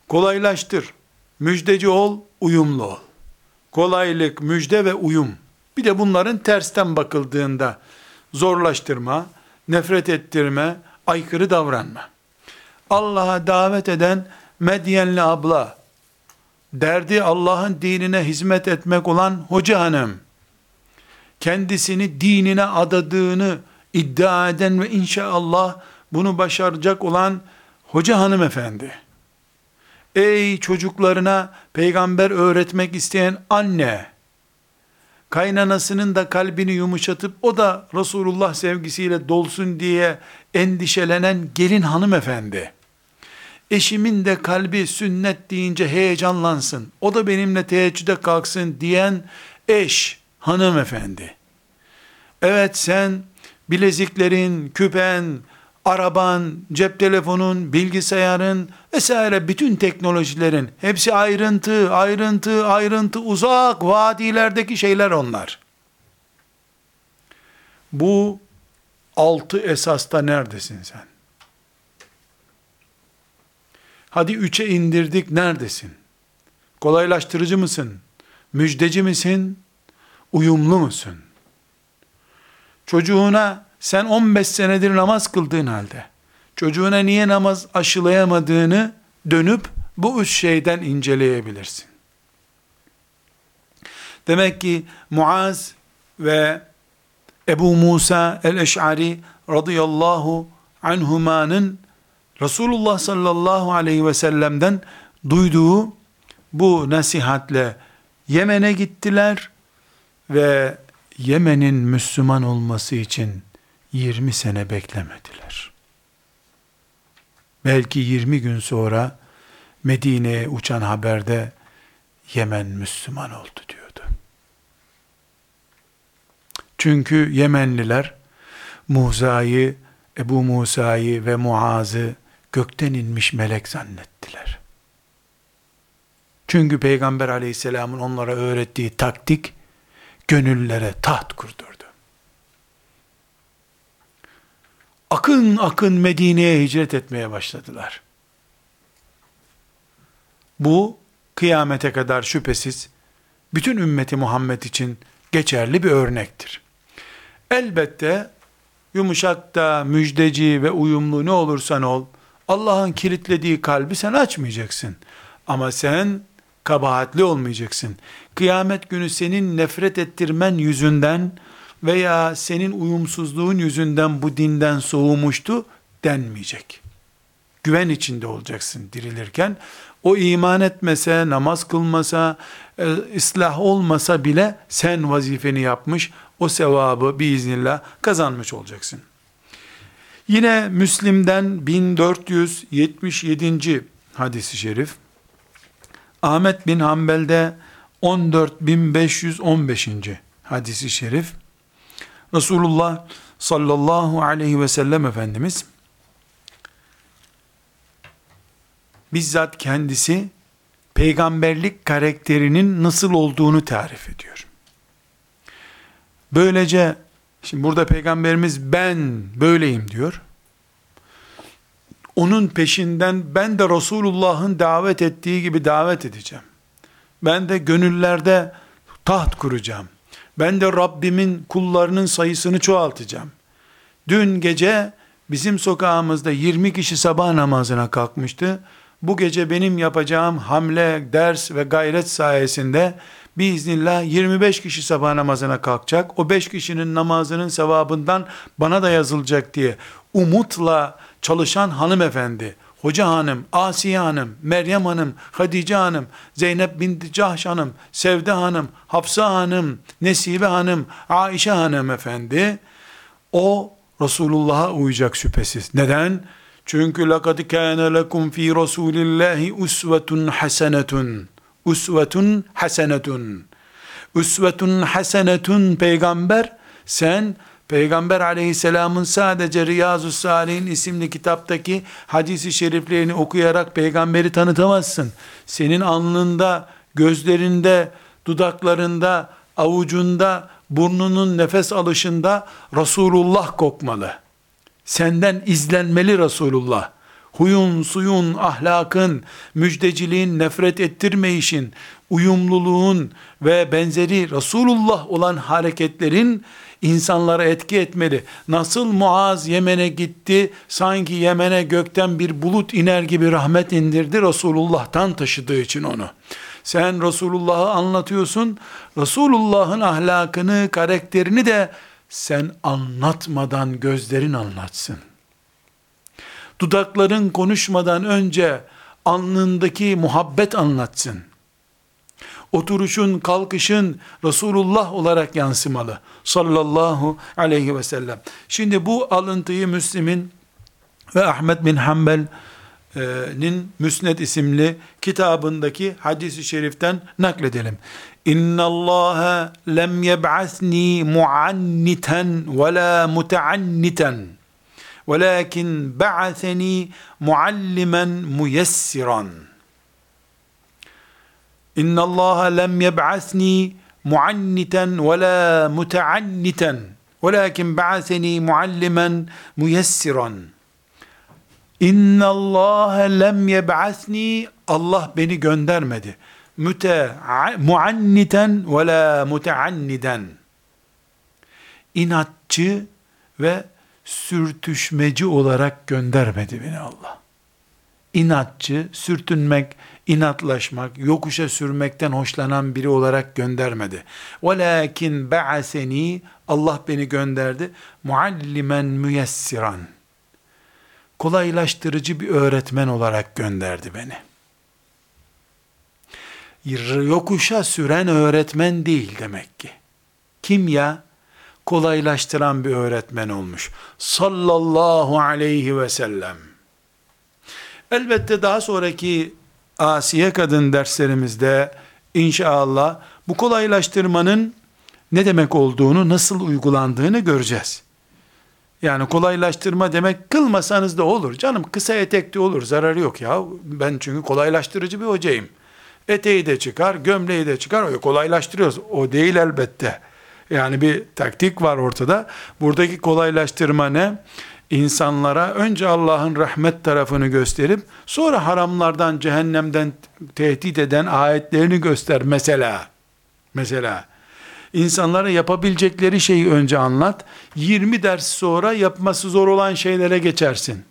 Kolaylaştır, müjdeci ol, uyumlu ol. Kolaylık, müjde ve uyum. Bir de bunların tersten bakıldığında zorlaştırma, nefret ettirme, aykırı davranma. Allah'a davet eden Medyenli abla, derdi Allah'ın dinine hizmet etmek olan hoca hanım, kendisini dinine adadığını iddia eden ve inşallah bunu başaracak olan hoca hanımefendi, ey çocuklarına peygamber öğretmek isteyen anne, kaynanasının da kalbini yumuşatıp o da Resulullah sevgisiyle dolsun diye endişelenen gelin hanımefendi, eşimin de kalbi sünnet deyince heyecanlansın, o da benimle teheccüde kalksın diyen eş, hanımefendi. Evet sen bileziklerin, küpen, araban, cep telefonun, bilgisayarın vesaire bütün teknolojilerin hepsi ayrıntı, ayrıntı, ayrıntı, uzak vadilerdeki şeyler onlar. Bu altı esasta neredesin sen? Hadi üçe indirdik neredesin? Kolaylaştırıcı mısın? Müjdeci misin? Uyumlu musun? Çocuğuna sen 15 senedir namaz kıldığın halde çocuğuna niye namaz aşılayamadığını dönüp bu üç şeyden inceleyebilirsin. Demek ki Muaz ve Ebu Musa el-Eş'ari radıyallahu anhumanın Resulullah sallallahu aleyhi ve sellem'den duyduğu bu nasihatle Yemen'e gittiler ve Yemen'in Müslüman olması için 20 sene beklemediler. Belki 20 gün sonra Medine'ye uçan haberde Yemen Müslüman oldu diyordu. Çünkü Yemenliler Musa'yı, Ebu Musa'yı ve Muaz'ı gökten inmiş melek zannettiler. Çünkü Peygamber aleyhisselamın onlara öğrettiği taktik, gönüllere taht kurdurdu. Akın akın Medine'ye hicret etmeye başladılar. Bu kıyamete kadar şüphesiz bütün ümmeti Muhammed için geçerli bir örnektir. Elbette yumuşak da müjdeci ve uyumlu ne olursan ol, Allah'ın kilitlediği kalbi sen açmayacaksın. Ama sen kabahatli olmayacaksın. Kıyamet günü senin nefret ettirmen yüzünden veya senin uyumsuzluğun yüzünden bu dinden soğumuştu denmeyecek. Güven içinde olacaksın dirilirken. O iman etmese, namaz kılmasa, e, ıslah olmasa bile sen vazifeni yapmış, o sevabı biiznillah kazanmış olacaksın. Yine Müslim'den 1477. hadisi şerif. Ahmet bin Hanbel'de 14515. hadisi şerif. Resulullah sallallahu aleyhi ve sellem Efendimiz bizzat kendisi peygamberlik karakterinin nasıl olduğunu tarif ediyor. Böylece şimdi burada peygamberimiz ben böyleyim diyor. Onun peşinden ben de Resulullah'ın davet ettiği gibi davet edeceğim. Ben de gönüllerde taht kuracağım. Ben de Rabbimin kullarının sayısını çoğaltacağım. Dün gece bizim sokağımızda 20 kişi sabah namazına kalkmıştı bu gece benim yapacağım hamle, ders ve gayret sayesinde biiznillah 25 kişi sabah namazına kalkacak. O 5 kişinin namazının sevabından bana da yazılacak diye umutla çalışan hanımefendi, Hoca Hanım, Asiye Hanım, Meryem Hanım, Hadice Hanım, Zeynep binti Cahş Hanım, Sevde Hanım, Hafsa Hanım, Nesibe Hanım, Aişe Hanım efendi, o Resulullah'a uyacak şüphesiz. Neden? Çünkü لَقَدْ كَانَ لَكُمْ ف۪ي رَسُولِ اللّٰهِ اُسْوَةٌ حَسَنَةٌ Usvetun hasenetun. Usvetun hasenetun peygamber sen Peygamber aleyhisselamın sadece Riyazu Salihin isimli kitaptaki hadisi şeriflerini okuyarak peygamberi tanıtamazsın. Senin alnında, gözlerinde, dudaklarında, avucunda, burnunun nefes alışında Resulullah kokmalı senden izlenmeli Resulullah. Huyun, suyun, ahlakın, müjdeciliğin, nefret ettirmeyişin, uyumluluğun ve benzeri Resulullah olan hareketlerin insanlara etki etmeli. Nasıl Muaz Yemen'e gitti, sanki Yemen'e gökten bir bulut iner gibi rahmet indirdi Resulullah'tan taşıdığı için onu. Sen Resulullah'ı anlatıyorsun, Resulullah'ın ahlakını, karakterini de sen anlatmadan gözlerin anlatsın. Dudakların konuşmadan önce alnındaki muhabbet anlatsın. Oturuşun, kalkışın Resulullah olarak yansımalı. Sallallahu aleyhi ve sellem. Şimdi bu alıntıyı Müslim'in ve Ahmet bin Hanbel nin Müsned isimli kitabındaki hadisi şeriften nakledelim. İnna Allah lem yeb'asni muanniten ve la muteanniten. Ba'aseni muallimen muyessiran. İnna Allah lem yeb'asni muanniten ve la muteanniten. Velakin ba'aseni muallimen muyessiran. İnna Allah lem yeb'asni Allah beni göndermedi. Müte muanniten ve la muteanniden. İnatçı ve sürtüşmeci olarak göndermedi beni Allah. İnatçı, sürtünmek, inatlaşmak, yokuşa sürmekten hoşlanan biri olarak göndermedi. Velakin ba'aseni Allah beni gönderdi. Muallimen müyessiran kolaylaştırıcı bir öğretmen olarak gönderdi beni. Yokuşa süren öğretmen değil demek ki. Kimya kolaylaştıran bir öğretmen olmuş. Sallallahu aleyhi ve sellem. Elbette daha sonraki Asiye kadın derslerimizde inşallah bu kolaylaştırmanın ne demek olduğunu, nasıl uygulandığını göreceğiz. Yani kolaylaştırma demek kılmasanız da olur. Canım kısa etek de olur zararı yok ya. Ben çünkü kolaylaştırıcı bir hocayım. Eteği de çıkar, gömleği de çıkar. O kolaylaştırıyoruz. O değil elbette. Yani bir taktik var ortada. Buradaki kolaylaştırma ne? İnsanlara önce Allah'ın rahmet tarafını gösterip sonra haramlardan, cehennemden tehdit eden ayetlerini göster mesela. Mesela İnsanlara yapabilecekleri şeyi önce anlat. 20 ders sonra yapması zor olan şeylere geçersin.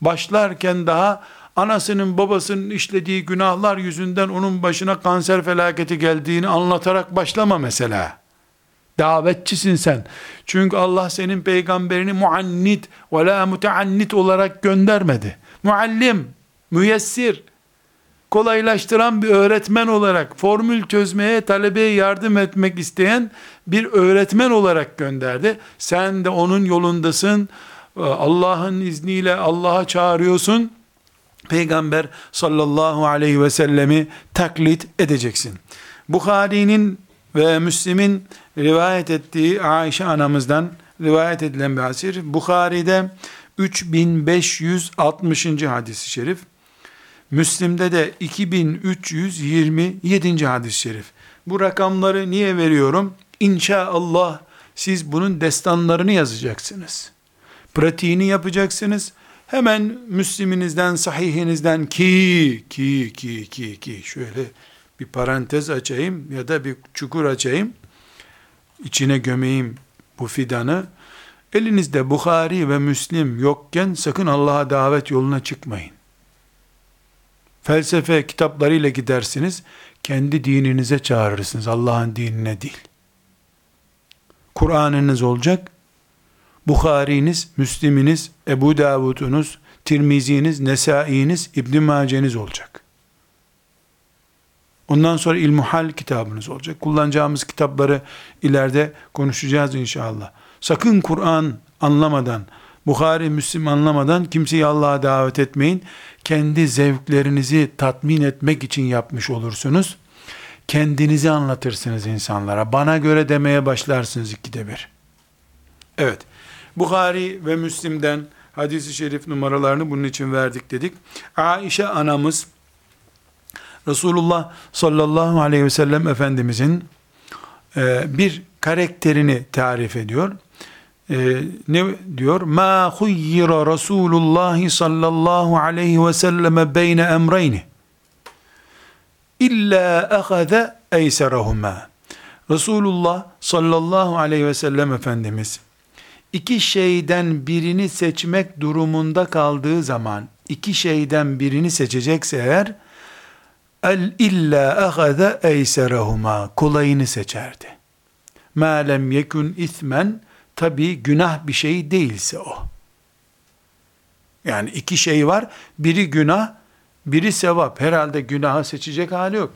Başlarken daha anasının babasının işlediği günahlar yüzünden onun başına kanser felaketi geldiğini anlatarak başlama mesela. Davetçisin sen. Çünkü Allah senin peygamberini muannit ve la muteannit olarak göndermedi. Muallim, müyessir, kolaylaştıran bir öğretmen olarak, formül çözmeye, talebeye yardım etmek isteyen bir öğretmen olarak gönderdi. Sen de onun yolundasın. Allah'ın izniyle Allah'a çağırıyorsun. Peygamber sallallahu aleyhi ve sellemi taklit edeceksin. Bukhari'nin ve Müslim'in rivayet ettiği Ayşe anamızdan rivayet edilen bir hadis Bukhari'de 3560. hadis-i şerif. Müslim'de de 2327. hadis-i şerif. Bu rakamları niye veriyorum? İnşallah siz bunun destanlarını yazacaksınız. Pratiğini yapacaksınız. Hemen Müslim'inizden, sahihinizden ki, ki, ki, ki, ki, şöyle bir parantez açayım ya da bir çukur açayım. İçine gömeyim bu fidanı. Elinizde Bukhari ve Müslim yokken sakın Allah'a davet yoluna çıkmayın. Felsefe kitaplarıyla gidersiniz, kendi dininize çağırırsınız, Allah'ın dinine değil. Kur'an'ınız olacak, Bukhari'niz, Müslim'iniz, Ebu Davud'unuz, Tirmizi'niz, Nesai'niz, İbn Mace'niz olacak. Ondan sonra İlmuhal kitabınız olacak. Kullanacağımız kitapları ileride konuşacağız inşallah. Sakın Kur'an anlamadan, Bukhari, Müslim anlamadan kimseyi Allah'a davet etmeyin. Kendi zevklerinizi tatmin etmek için yapmış olursunuz. Kendinizi anlatırsınız insanlara. Bana göre demeye başlarsınız ikide bir. Evet. Bukhari ve Müslim'den hadisi şerif numaralarını bunun için verdik dedik. Aişe anamız Resulullah sallallahu aleyhi ve sellem Efendimizin e, bir karakterini tarif ediyor. E, ne diyor? Ma huyyira Resulullah sallallahu aleyhi ve selleme beyne emreyni illa ahaze eyserahuma. Resulullah sallallahu aleyhi ve sellem Efendimiz iki şeyden birini seçmek durumunda kaldığı zaman iki şeyden birini seçecekse eğer el illa ahaza eyserahuma kolayını seçerdi. Ma lem yekun ismen tabi günah bir şey değilse o. Yani iki şey var. Biri günah, biri sevap. Herhalde günahı seçecek hali yok.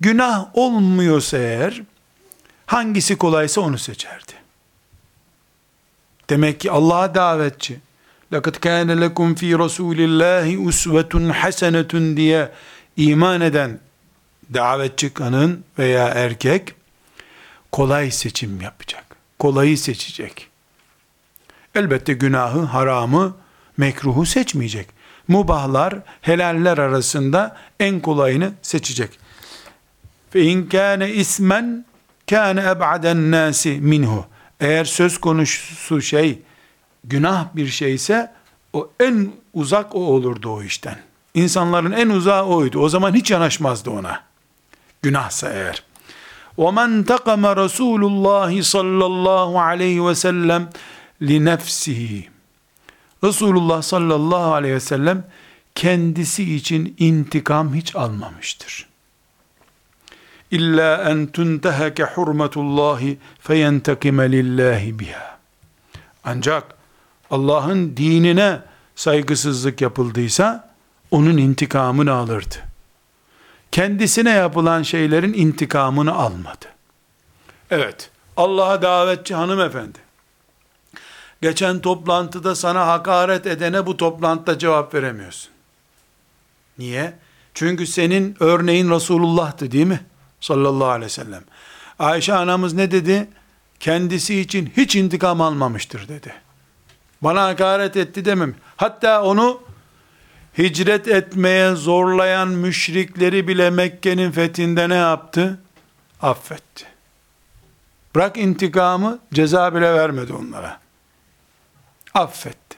Günah olmuyorsa eğer hangisi kolaysa onu seçerdi. Demek ki Allah'a davetçi. لَقَدْ كَانَ لَكُمْ ف۪ي رَسُولِ اللّٰهِ اُسْوَةٌ حَسَنَةٌ diye iman eden davetçi kadın veya erkek kolay seçim yapacak. Kolayı seçecek. Elbette günahı, haramı, mekruhu seçmeyecek. Mubahlar, helaller arasında en kolayını seçecek. Fe in kâne ismen kâne eb'aden nâsi minhu. Eğer söz konusu şey günah bir şeyse o en uzak o olurdu o işten. İnsanların en uzağı oydu. O zaman hiç yanaşmazdı ona. Günahsa eğer. وَمَنْ تَقَمَ رَسُولُ اللّٰهِ sallallahu aleyhi ve sellem لِنَفْسِهِ Resulullah sallallahu aleyhi ve sellem kendisi için intikam hiç almamıştır. İlla en tunteheke hurmetullahi feyentekime lillahi biha. Ancak Allah'ın dinine saygısızlık yapıldıysa onun intikamını alırdı. Kendisine yapılan şeylerin intikamını almadı. Evet, Allah'a davetçi hanımefendi. Geçen toplantıda sana hakaret edene bu toplantıda cevap veremiyorsun. Niye? Çünkü senin örneğin Resulullah'tı değil mi? Sallallahu aleyhi ve sellem. Ayşe anamız ne dedi? Kendisi için hiç intikam almamıştır dedi. Bana hakaret etti demem. Hatta onu hicret etmeye zorlayan müşrikleri bile Mekke'nin fethinde ne yaptı? Affetti. Bırak intikamı, ceza bile vermedi onlara. Affetti.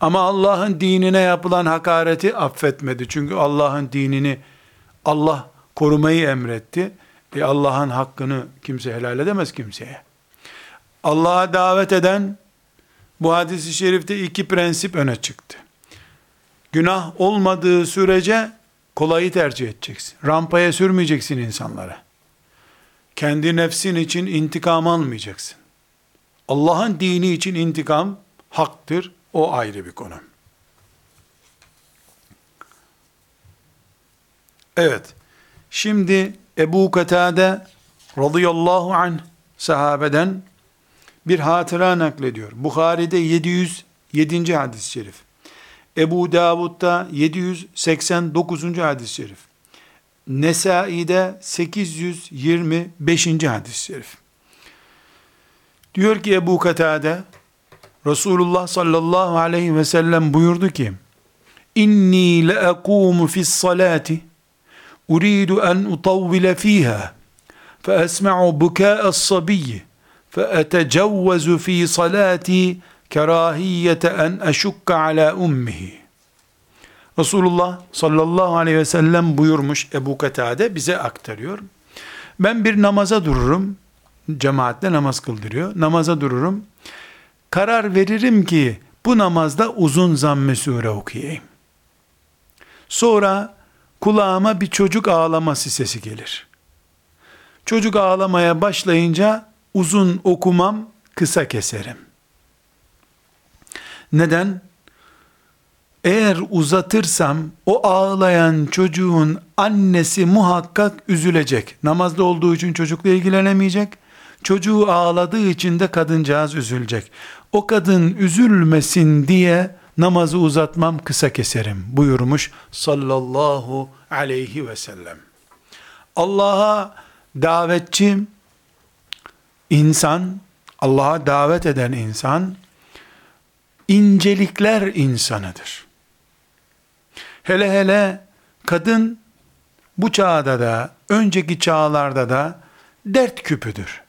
Ama Allah'ın dinine yapılan hakareti affetmedi. Çünkü Allah'ın dinini Allah korumayı emretti. E Allah'ın hakkını kimse helal edemez kimseye. Allah'a davet eden bu hadisi şerifte iki prensip öne çıktı. Günah olmadığı sürece kolayı tercih edeceksin. Rampaya sürmeyeceksin insanlara. kendi nefsin için intikam almayacaksın. Allah'ın dini için intikam haktır. O ayrı bir konu. Evet. Şimdi Ebu Katade radıyallahu anh sahabeden bir hatıra naklediyor. Bukhari'de 707. hadis-i şerif. Ebu Davud'da 789. hadis-i şerif. Nesai'de 825. hadis-i şerif. Diyor ki Ebu Katade, Resulullah sallallahu aleyhi ve sellem buyurdu ki, İnni le ekumu fis salati, uridu en utavvile fiha, fe esma'u bukâ'es sabiyyi, fe etecevvezu fi salati, kerahiyete en eşukka ala ummihi. Resulullah sallallahu aleyhi ve sellem buyurmuş Ebu Katade bize aktarıyor. Ben bir namaza dururum. Cemaatle namaz kıldırıyor. Namaza dururum. Karar veririm ki bu namazda uzun zamm-ı sure okuyayım. Sonra kulağıma bir çocuk ağlaması sesi gelir. Çocuk ağlamaya başlayınca uzun okumam, kısa keserim. Neden? Eğer uzatırsam o ağlayan çocuğun annesi muhakkak üzülecek. Namazda olduğu için çocukla ilgilenemeyecek. Çocuğu ağladığı için de kadıncağız üzülecek. O kadın üzülmesin diye namazı uzatmam kısa keserim buyurmuş sallallahu aleyhi ve sellem. Allah'a davetçi insan, Allah'a davet eden insan incelikler insanıdır. Hele hele kadın bu çağda da, önceki çağlarda da dert küpüdür.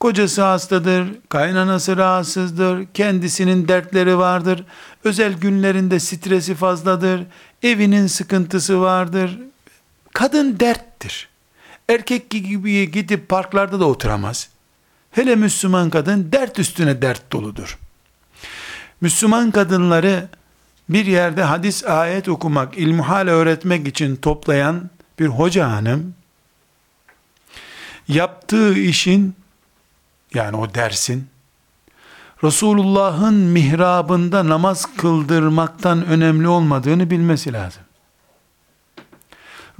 Kocası hastadır, kaynanası rahatsızdır, kendisinin dertleri vardır, özel günlerinde stresi fazladır, evinin sıkıntısı vardır. Kadın derttir. Erkek gibi gidip parklarda da oturamaz. Hele Müslüman kadın dert üstüne dert doludur. Müslüman kadınları bir yerde hadis ayet okumak, ilmuhal öğretmek için toplayan bir hoca hanım, yaptığı işin, yani o dersin, Resulullah'ın mihrabında namaz kıldırmaktan önemli olmadığını bilmesi lazım.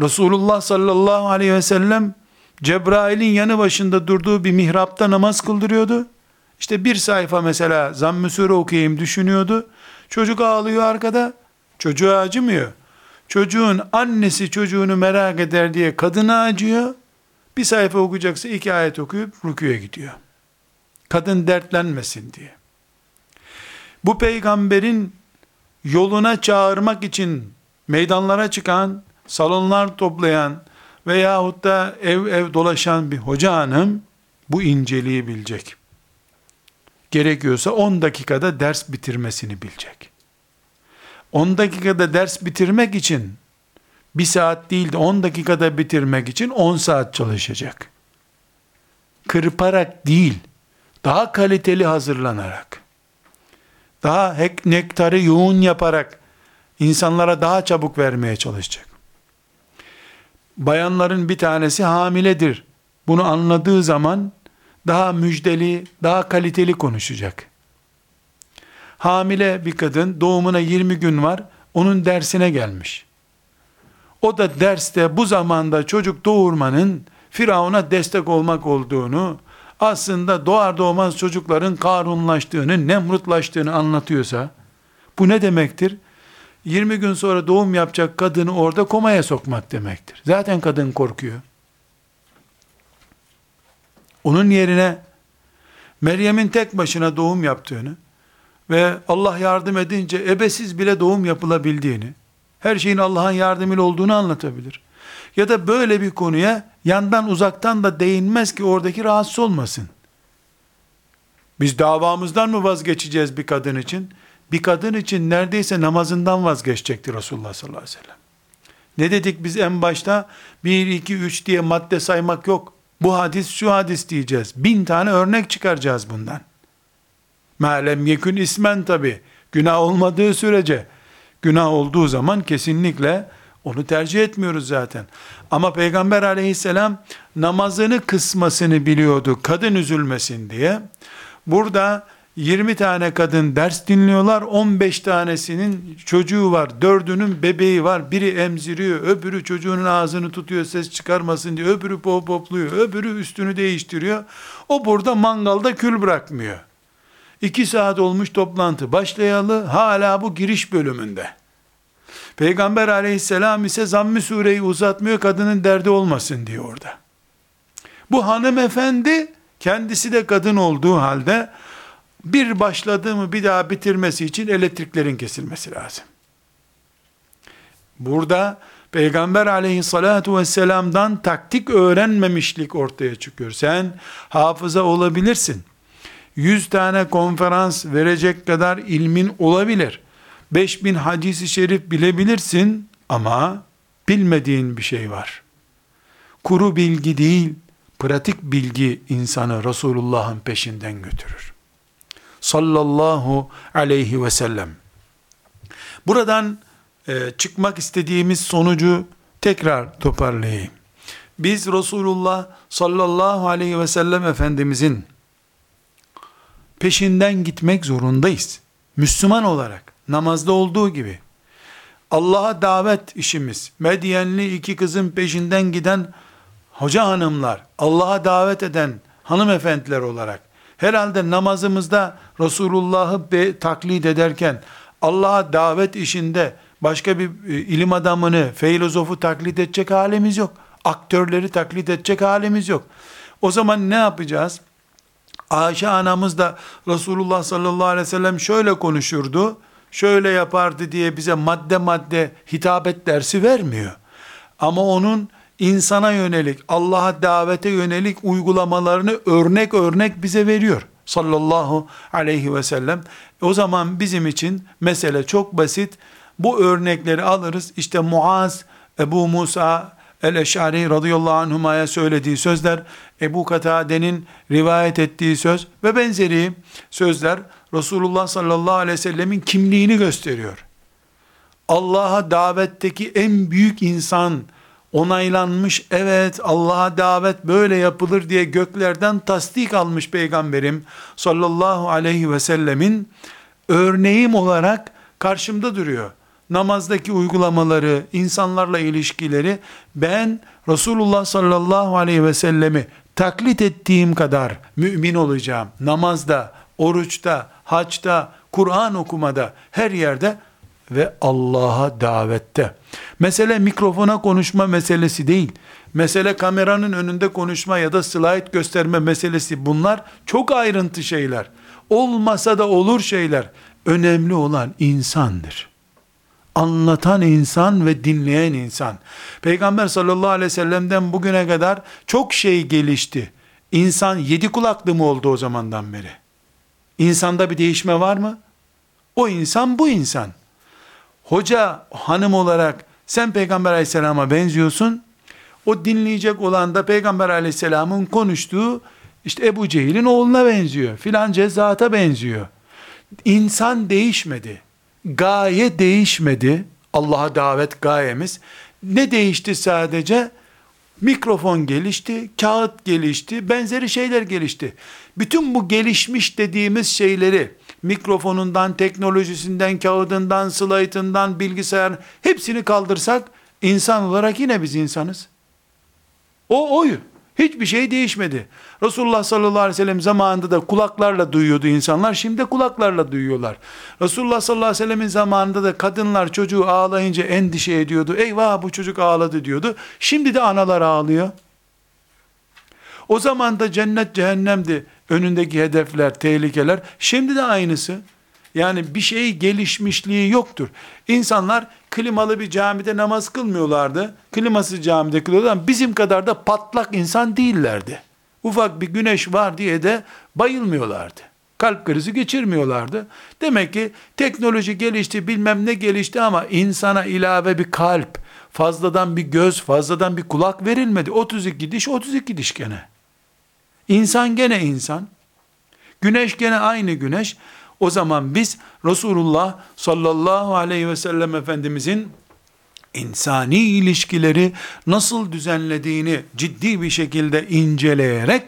Resulullah sallallahu aleyhi ve sellem Cebrail'in yanı başında durduğu bir mihrapta namaz kıldırıyordu. İşte bir sayfa mesela zamm-ı sure okuyayım düşünüyordu. Çocuk ağlıyor arkada. Çocuğa acımıyor. Çocuğun annesi çocuğunu merak eder diye kadına acıyor. Bir sayfa okuyacaksa iki ayet okuyup rüküye gidiyor. Kadın dertlenmesin diye. Bu peygamberin yoluna çağırmak için meydanlara çıkan, salonlar toplayan veyahut da ev ev dolaşan bir hoca hanım bu inceliği bilecek gerekiyorsa 10 dakikada ders bitirmesini bilecek. 10 dakikada ders bitirmek için bir saat değil de 10 dakikada bitirmek için 10 saat çalışacak. Kırparak değil, daha kaliteli hazırlanarak, daha nektarı yoğun yaparak insanlara daha çabuk vermeye çalışacak. Bayanların bir tanesi hamiledir. Bunu anladığı zaman daha müjdeli, daha kaliteli konuşacak. Hamile bir kadın doğumuna 20 gün var, onun dersine gelmiş. O da derste bu zamanda çocuk doğurmanın Firavun'a destek olmak olduğunu, aslında doğar doğmaz çocukların karunlaştığını, nemrutlaştığını anlatıyorsa, bu ne demektir? 20 gün sonra doğum yapacak kadını orada komaya sokmak demektir. Zaten kadın korkuyor. Onun yerine Meryem'in tek başına doğum yaptığını ve Allah yardım edince ebesiz bile doğum yapılabildiğini, her şeyin Allah'ın yardımıyla olduğunu anlatabilir. Ya da böyle bir konuya yandan uzaktan da değinmez ki oradaki rahatsız olmasın. Biz davamızdan mı vazgeçeceğiz bir kadın için? Bir kadın için neredeyse namazından vazgeçecekti Resulullah sallallahu aleyhi ve sellem. Ne dedik biz en başta? 1, 2, 3 diye madde saymak yok. Bu hadis şu hadis diyeceğiz. Bin tane örnek çıkaracağız bundan. Melem yekün ismen tabi. Günah olmadığı sürece, günah olduğu zaman kesinlikle Onu tercih etmiyoruz zaten. Ama Peygamber aleyhisselam namazını kısmasını biliyordu kadın üzülmesin diye. Burada 20 tane kadın ders dinliyorlar. 15 tanesinin çocuğu var. Dördünün bebeği var. Biri emziriyor. Öbürü çocuğunun ağzını tutuyor ses çıkarmasın diye. Öbürü pop popluyor. Öbürü üstünü değiştiriyor. O burada mangalda kül bırakmıyor. İki saat olmuş toplantı başlayalı hala bu giriş bölümünde. Peygamber aleyhisselam ise zamm-ı sureyi uzatmıyor kadının derdi olmasın diyor orada. Bu hanımefendi kendisi de kadın olduğu halde bir başladı bir daha bitirmesi için elektriklerin kesilmesi lazım. Burada Peygamber aleyhissalatu vesselam'dan taktik öğrenmemişlik ortaya çıkıyor. Sen hafıza olabilirsin. Yüz tane konferans verecek kadar ilmin olabilir. 5000 hadisi şerif bilebilirsin ama bilmediğin bir şey var. Kuru bilgi değil, pratik bilgi insanı Resulullah'ın peşinden götürür. Sallallahu aleyhi ve sellem. Buradan e, çıkmak istediğimiz sonucu tekrar toparlayayım. Biz Resulullah sallallahu aleyhi ve sellem Efendimizin peşinden gitmek zorundayız. Müslüman olarak namazda olduğu gibi Allah'a davet işimiz, Medyenli iki kızın peşinden giden hoca hanımlar, Allah'a davet eden hanımefendiler olarak herhalde namazımızda Resulullah'ı taklit ederken Allah'a davet işinde başka bir e, ilim adamını, filozofu taklit edecek halimiz yok. Aktörleri taklit edecek halimiz yok. O zaman ne yapacağız? Ayşe anamız da Resulullah sallallahu aleyhi ve sellem şöyle konuşurdu, şöyle yapardı diye bize madde madde hitabet dersi vermiyor. Ama onun insana yönelik, Allah'a davete yönelik uygulamalarını örnek örnek bize veriyor. Sallallahu aleyhi ve sellem. O zaman bizim için mesele çok basit. Bu örnekleri alırız. İşte Muaz, Ebu Musa, El-Eş'ari radıyallahu anhuma'ya söylediği sözler, Ebu Katade'nin rivayet ettiği söz ve benzeri sözler Resulullah sallallahu aleyhi ve sellemin kimliğini gösteriyor. Allah'a davetteki en büyük insan onaylanmış, evet Allah'a davet böyle yapılır diye göklerden tasdik almış peygamberim sallallahu aleyhi ve sellemin örneğim olarak karşımda duruyor namazdaki uygulamaları, insanlarla ilişkileri ben Resulullah sallallahu aleyhi ve sellemi taklit ettiğim kadar mümin olacağım. Namazda, oruçta, haçta, Kur'an okumada, her yerde ve Allah'a davette. Mesele mikrofona konuşma meselesi değil. Mesele kameranın önünde konuşma ya da slide gösterme meselesi. Bunlar çok ayrıntı şeyler. Olmasa da olur şeyler. Önemli olan insandır anlatan insan ve dinleyen insan. Peygamber sallallahu aleyhi ve sellem'den bugüne kadar çok şey gelişti. İnsan yedi kulaklı mı oldu o zamandan beri? İnsanda bir değişme var mı? O insan bu insan. Hoca, hanım olarak sen Peygamber aleyhisselama benziyorsun. O dinleyecek olan da Peygamber aleyhisselamın konuştuğu işte Ebu Cehil'in oğluna benziyor. Filan cezata benziyor. İnsan değişmedi gaye değişmedi. Allah'a davet gayemiz. Ne değişti sadece? Mikrofon gelişti, kağıt gelişti, benzeri şeyler gelişti. Bütün bu gelişmiş dediğimiz şeyleri mikrofonundan, teknolojisinden, kağıdından, slaytından, bilgisayar hepsini kaldırsak insan olarak yine biz insanız. O oyu. Hiçbir şey değişmedi. Resulullah sallallahu aleyhi ve sellem zamanında da kulaklarla duyuyordu insanlar. Şimdi de kulaklarla duyuyorlar. Resulullah sallallahu aleyhi ve sellemin zamanında da kadınlar çocuğu ağlayınca endişe ediyordu. Eyvah bu çocuk ağladı diyordu. Şimdi de analar ağlıyor. O zaman da cennet cehennemdi önündeki hedefler, tehlikeler. Şimdi de aynısı. Yani bir şey gelişmişliği yoktur. İnsanlar klimalı bir camide namaz kılmıyorlardı. Kliması camide kılıyorlar ama bizim kadar da patlak insan değillerdi. Ufak bir güneş var diye de bayılmıyorlardı. Kalp krizi geçirmiyorlardı. Demek ki teknoloji gelişti bilmem ne gelişti ama insana ilave bir kalp, fazladan bir göz, fazladan bir kulak verilmedi. 32 diş, 32 diş gene. İnsan gene insan. Güneş gene aynı güneş. O zaman biz Resulullah sallallahu aleyhi ve sellem Efendimizin insani ilişkileri nasıl düzenlediğini ciddi bir şekilde inceleyerek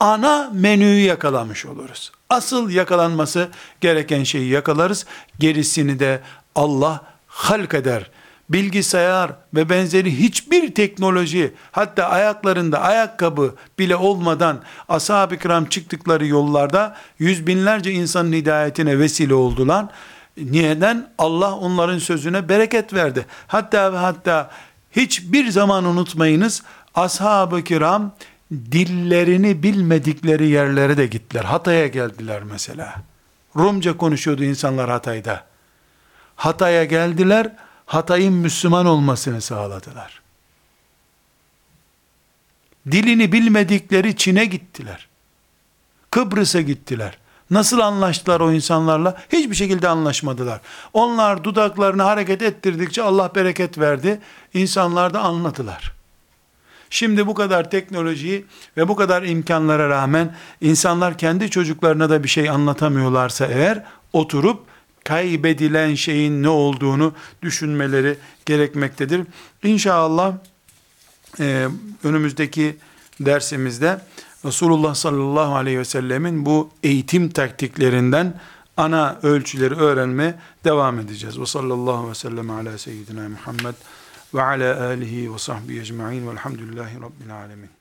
ana menüyü yakalamış oluruz. Asıl yakalanması gereken şeyi yakalarız. Gerisini de Allah halk eder. Bilgisayar ve benzeri hiçbir teknoloji hatta ayaklarında ayakkabı bile olmadan ashab-ı kiram çıktıkları yollarda yüz binlerce insanın hidayetine vesile oldular. Niyeden? Allah onların sözüne bereket verdi. Hatta ve hatta hiçbir zaman unutmayınız ashab-ı kiram dillerini bilmedikleri yerlere de gittiler. Hatay'a geldiler mesela. Rumca konuşuyordu insanlar Hatay'da. Hatay'a geldiler, Hatay'ın Müslüman olmasını sağladılar. Dilini bilmedikleri Çin'e gittiler. Kıbrıs'a gittiler. Nasıl anlaştılar o insanlarla? Hiçbir şekilde anlaşmadılar. Onlar dudaklarını hareket ettirdikçe Allah bereket verdi. İnsanlar da anladılar. Şimdi bu kadar teknolojiyi ve bu kadar imkanlara rağmen insanlar kendi çocuklarına da bir şey anlatamıyorlarsa eğer oturup kaybedilen şeyin ne olduğunu düşünmeleri gerekmektedir. İnşallah e, önümüzdeki dersimizde Resulullah sallallahu aleyhi ve sellemin bu eğitim taktiklerinden ana ölçüleri öğrenmeye devam edeceğiz. Ve sallallahu aleyhi ve sellem ala seyyidina Muhammed ve ala alihi ve sahbihi ecma'in velhamdülillahi rabbil alemin.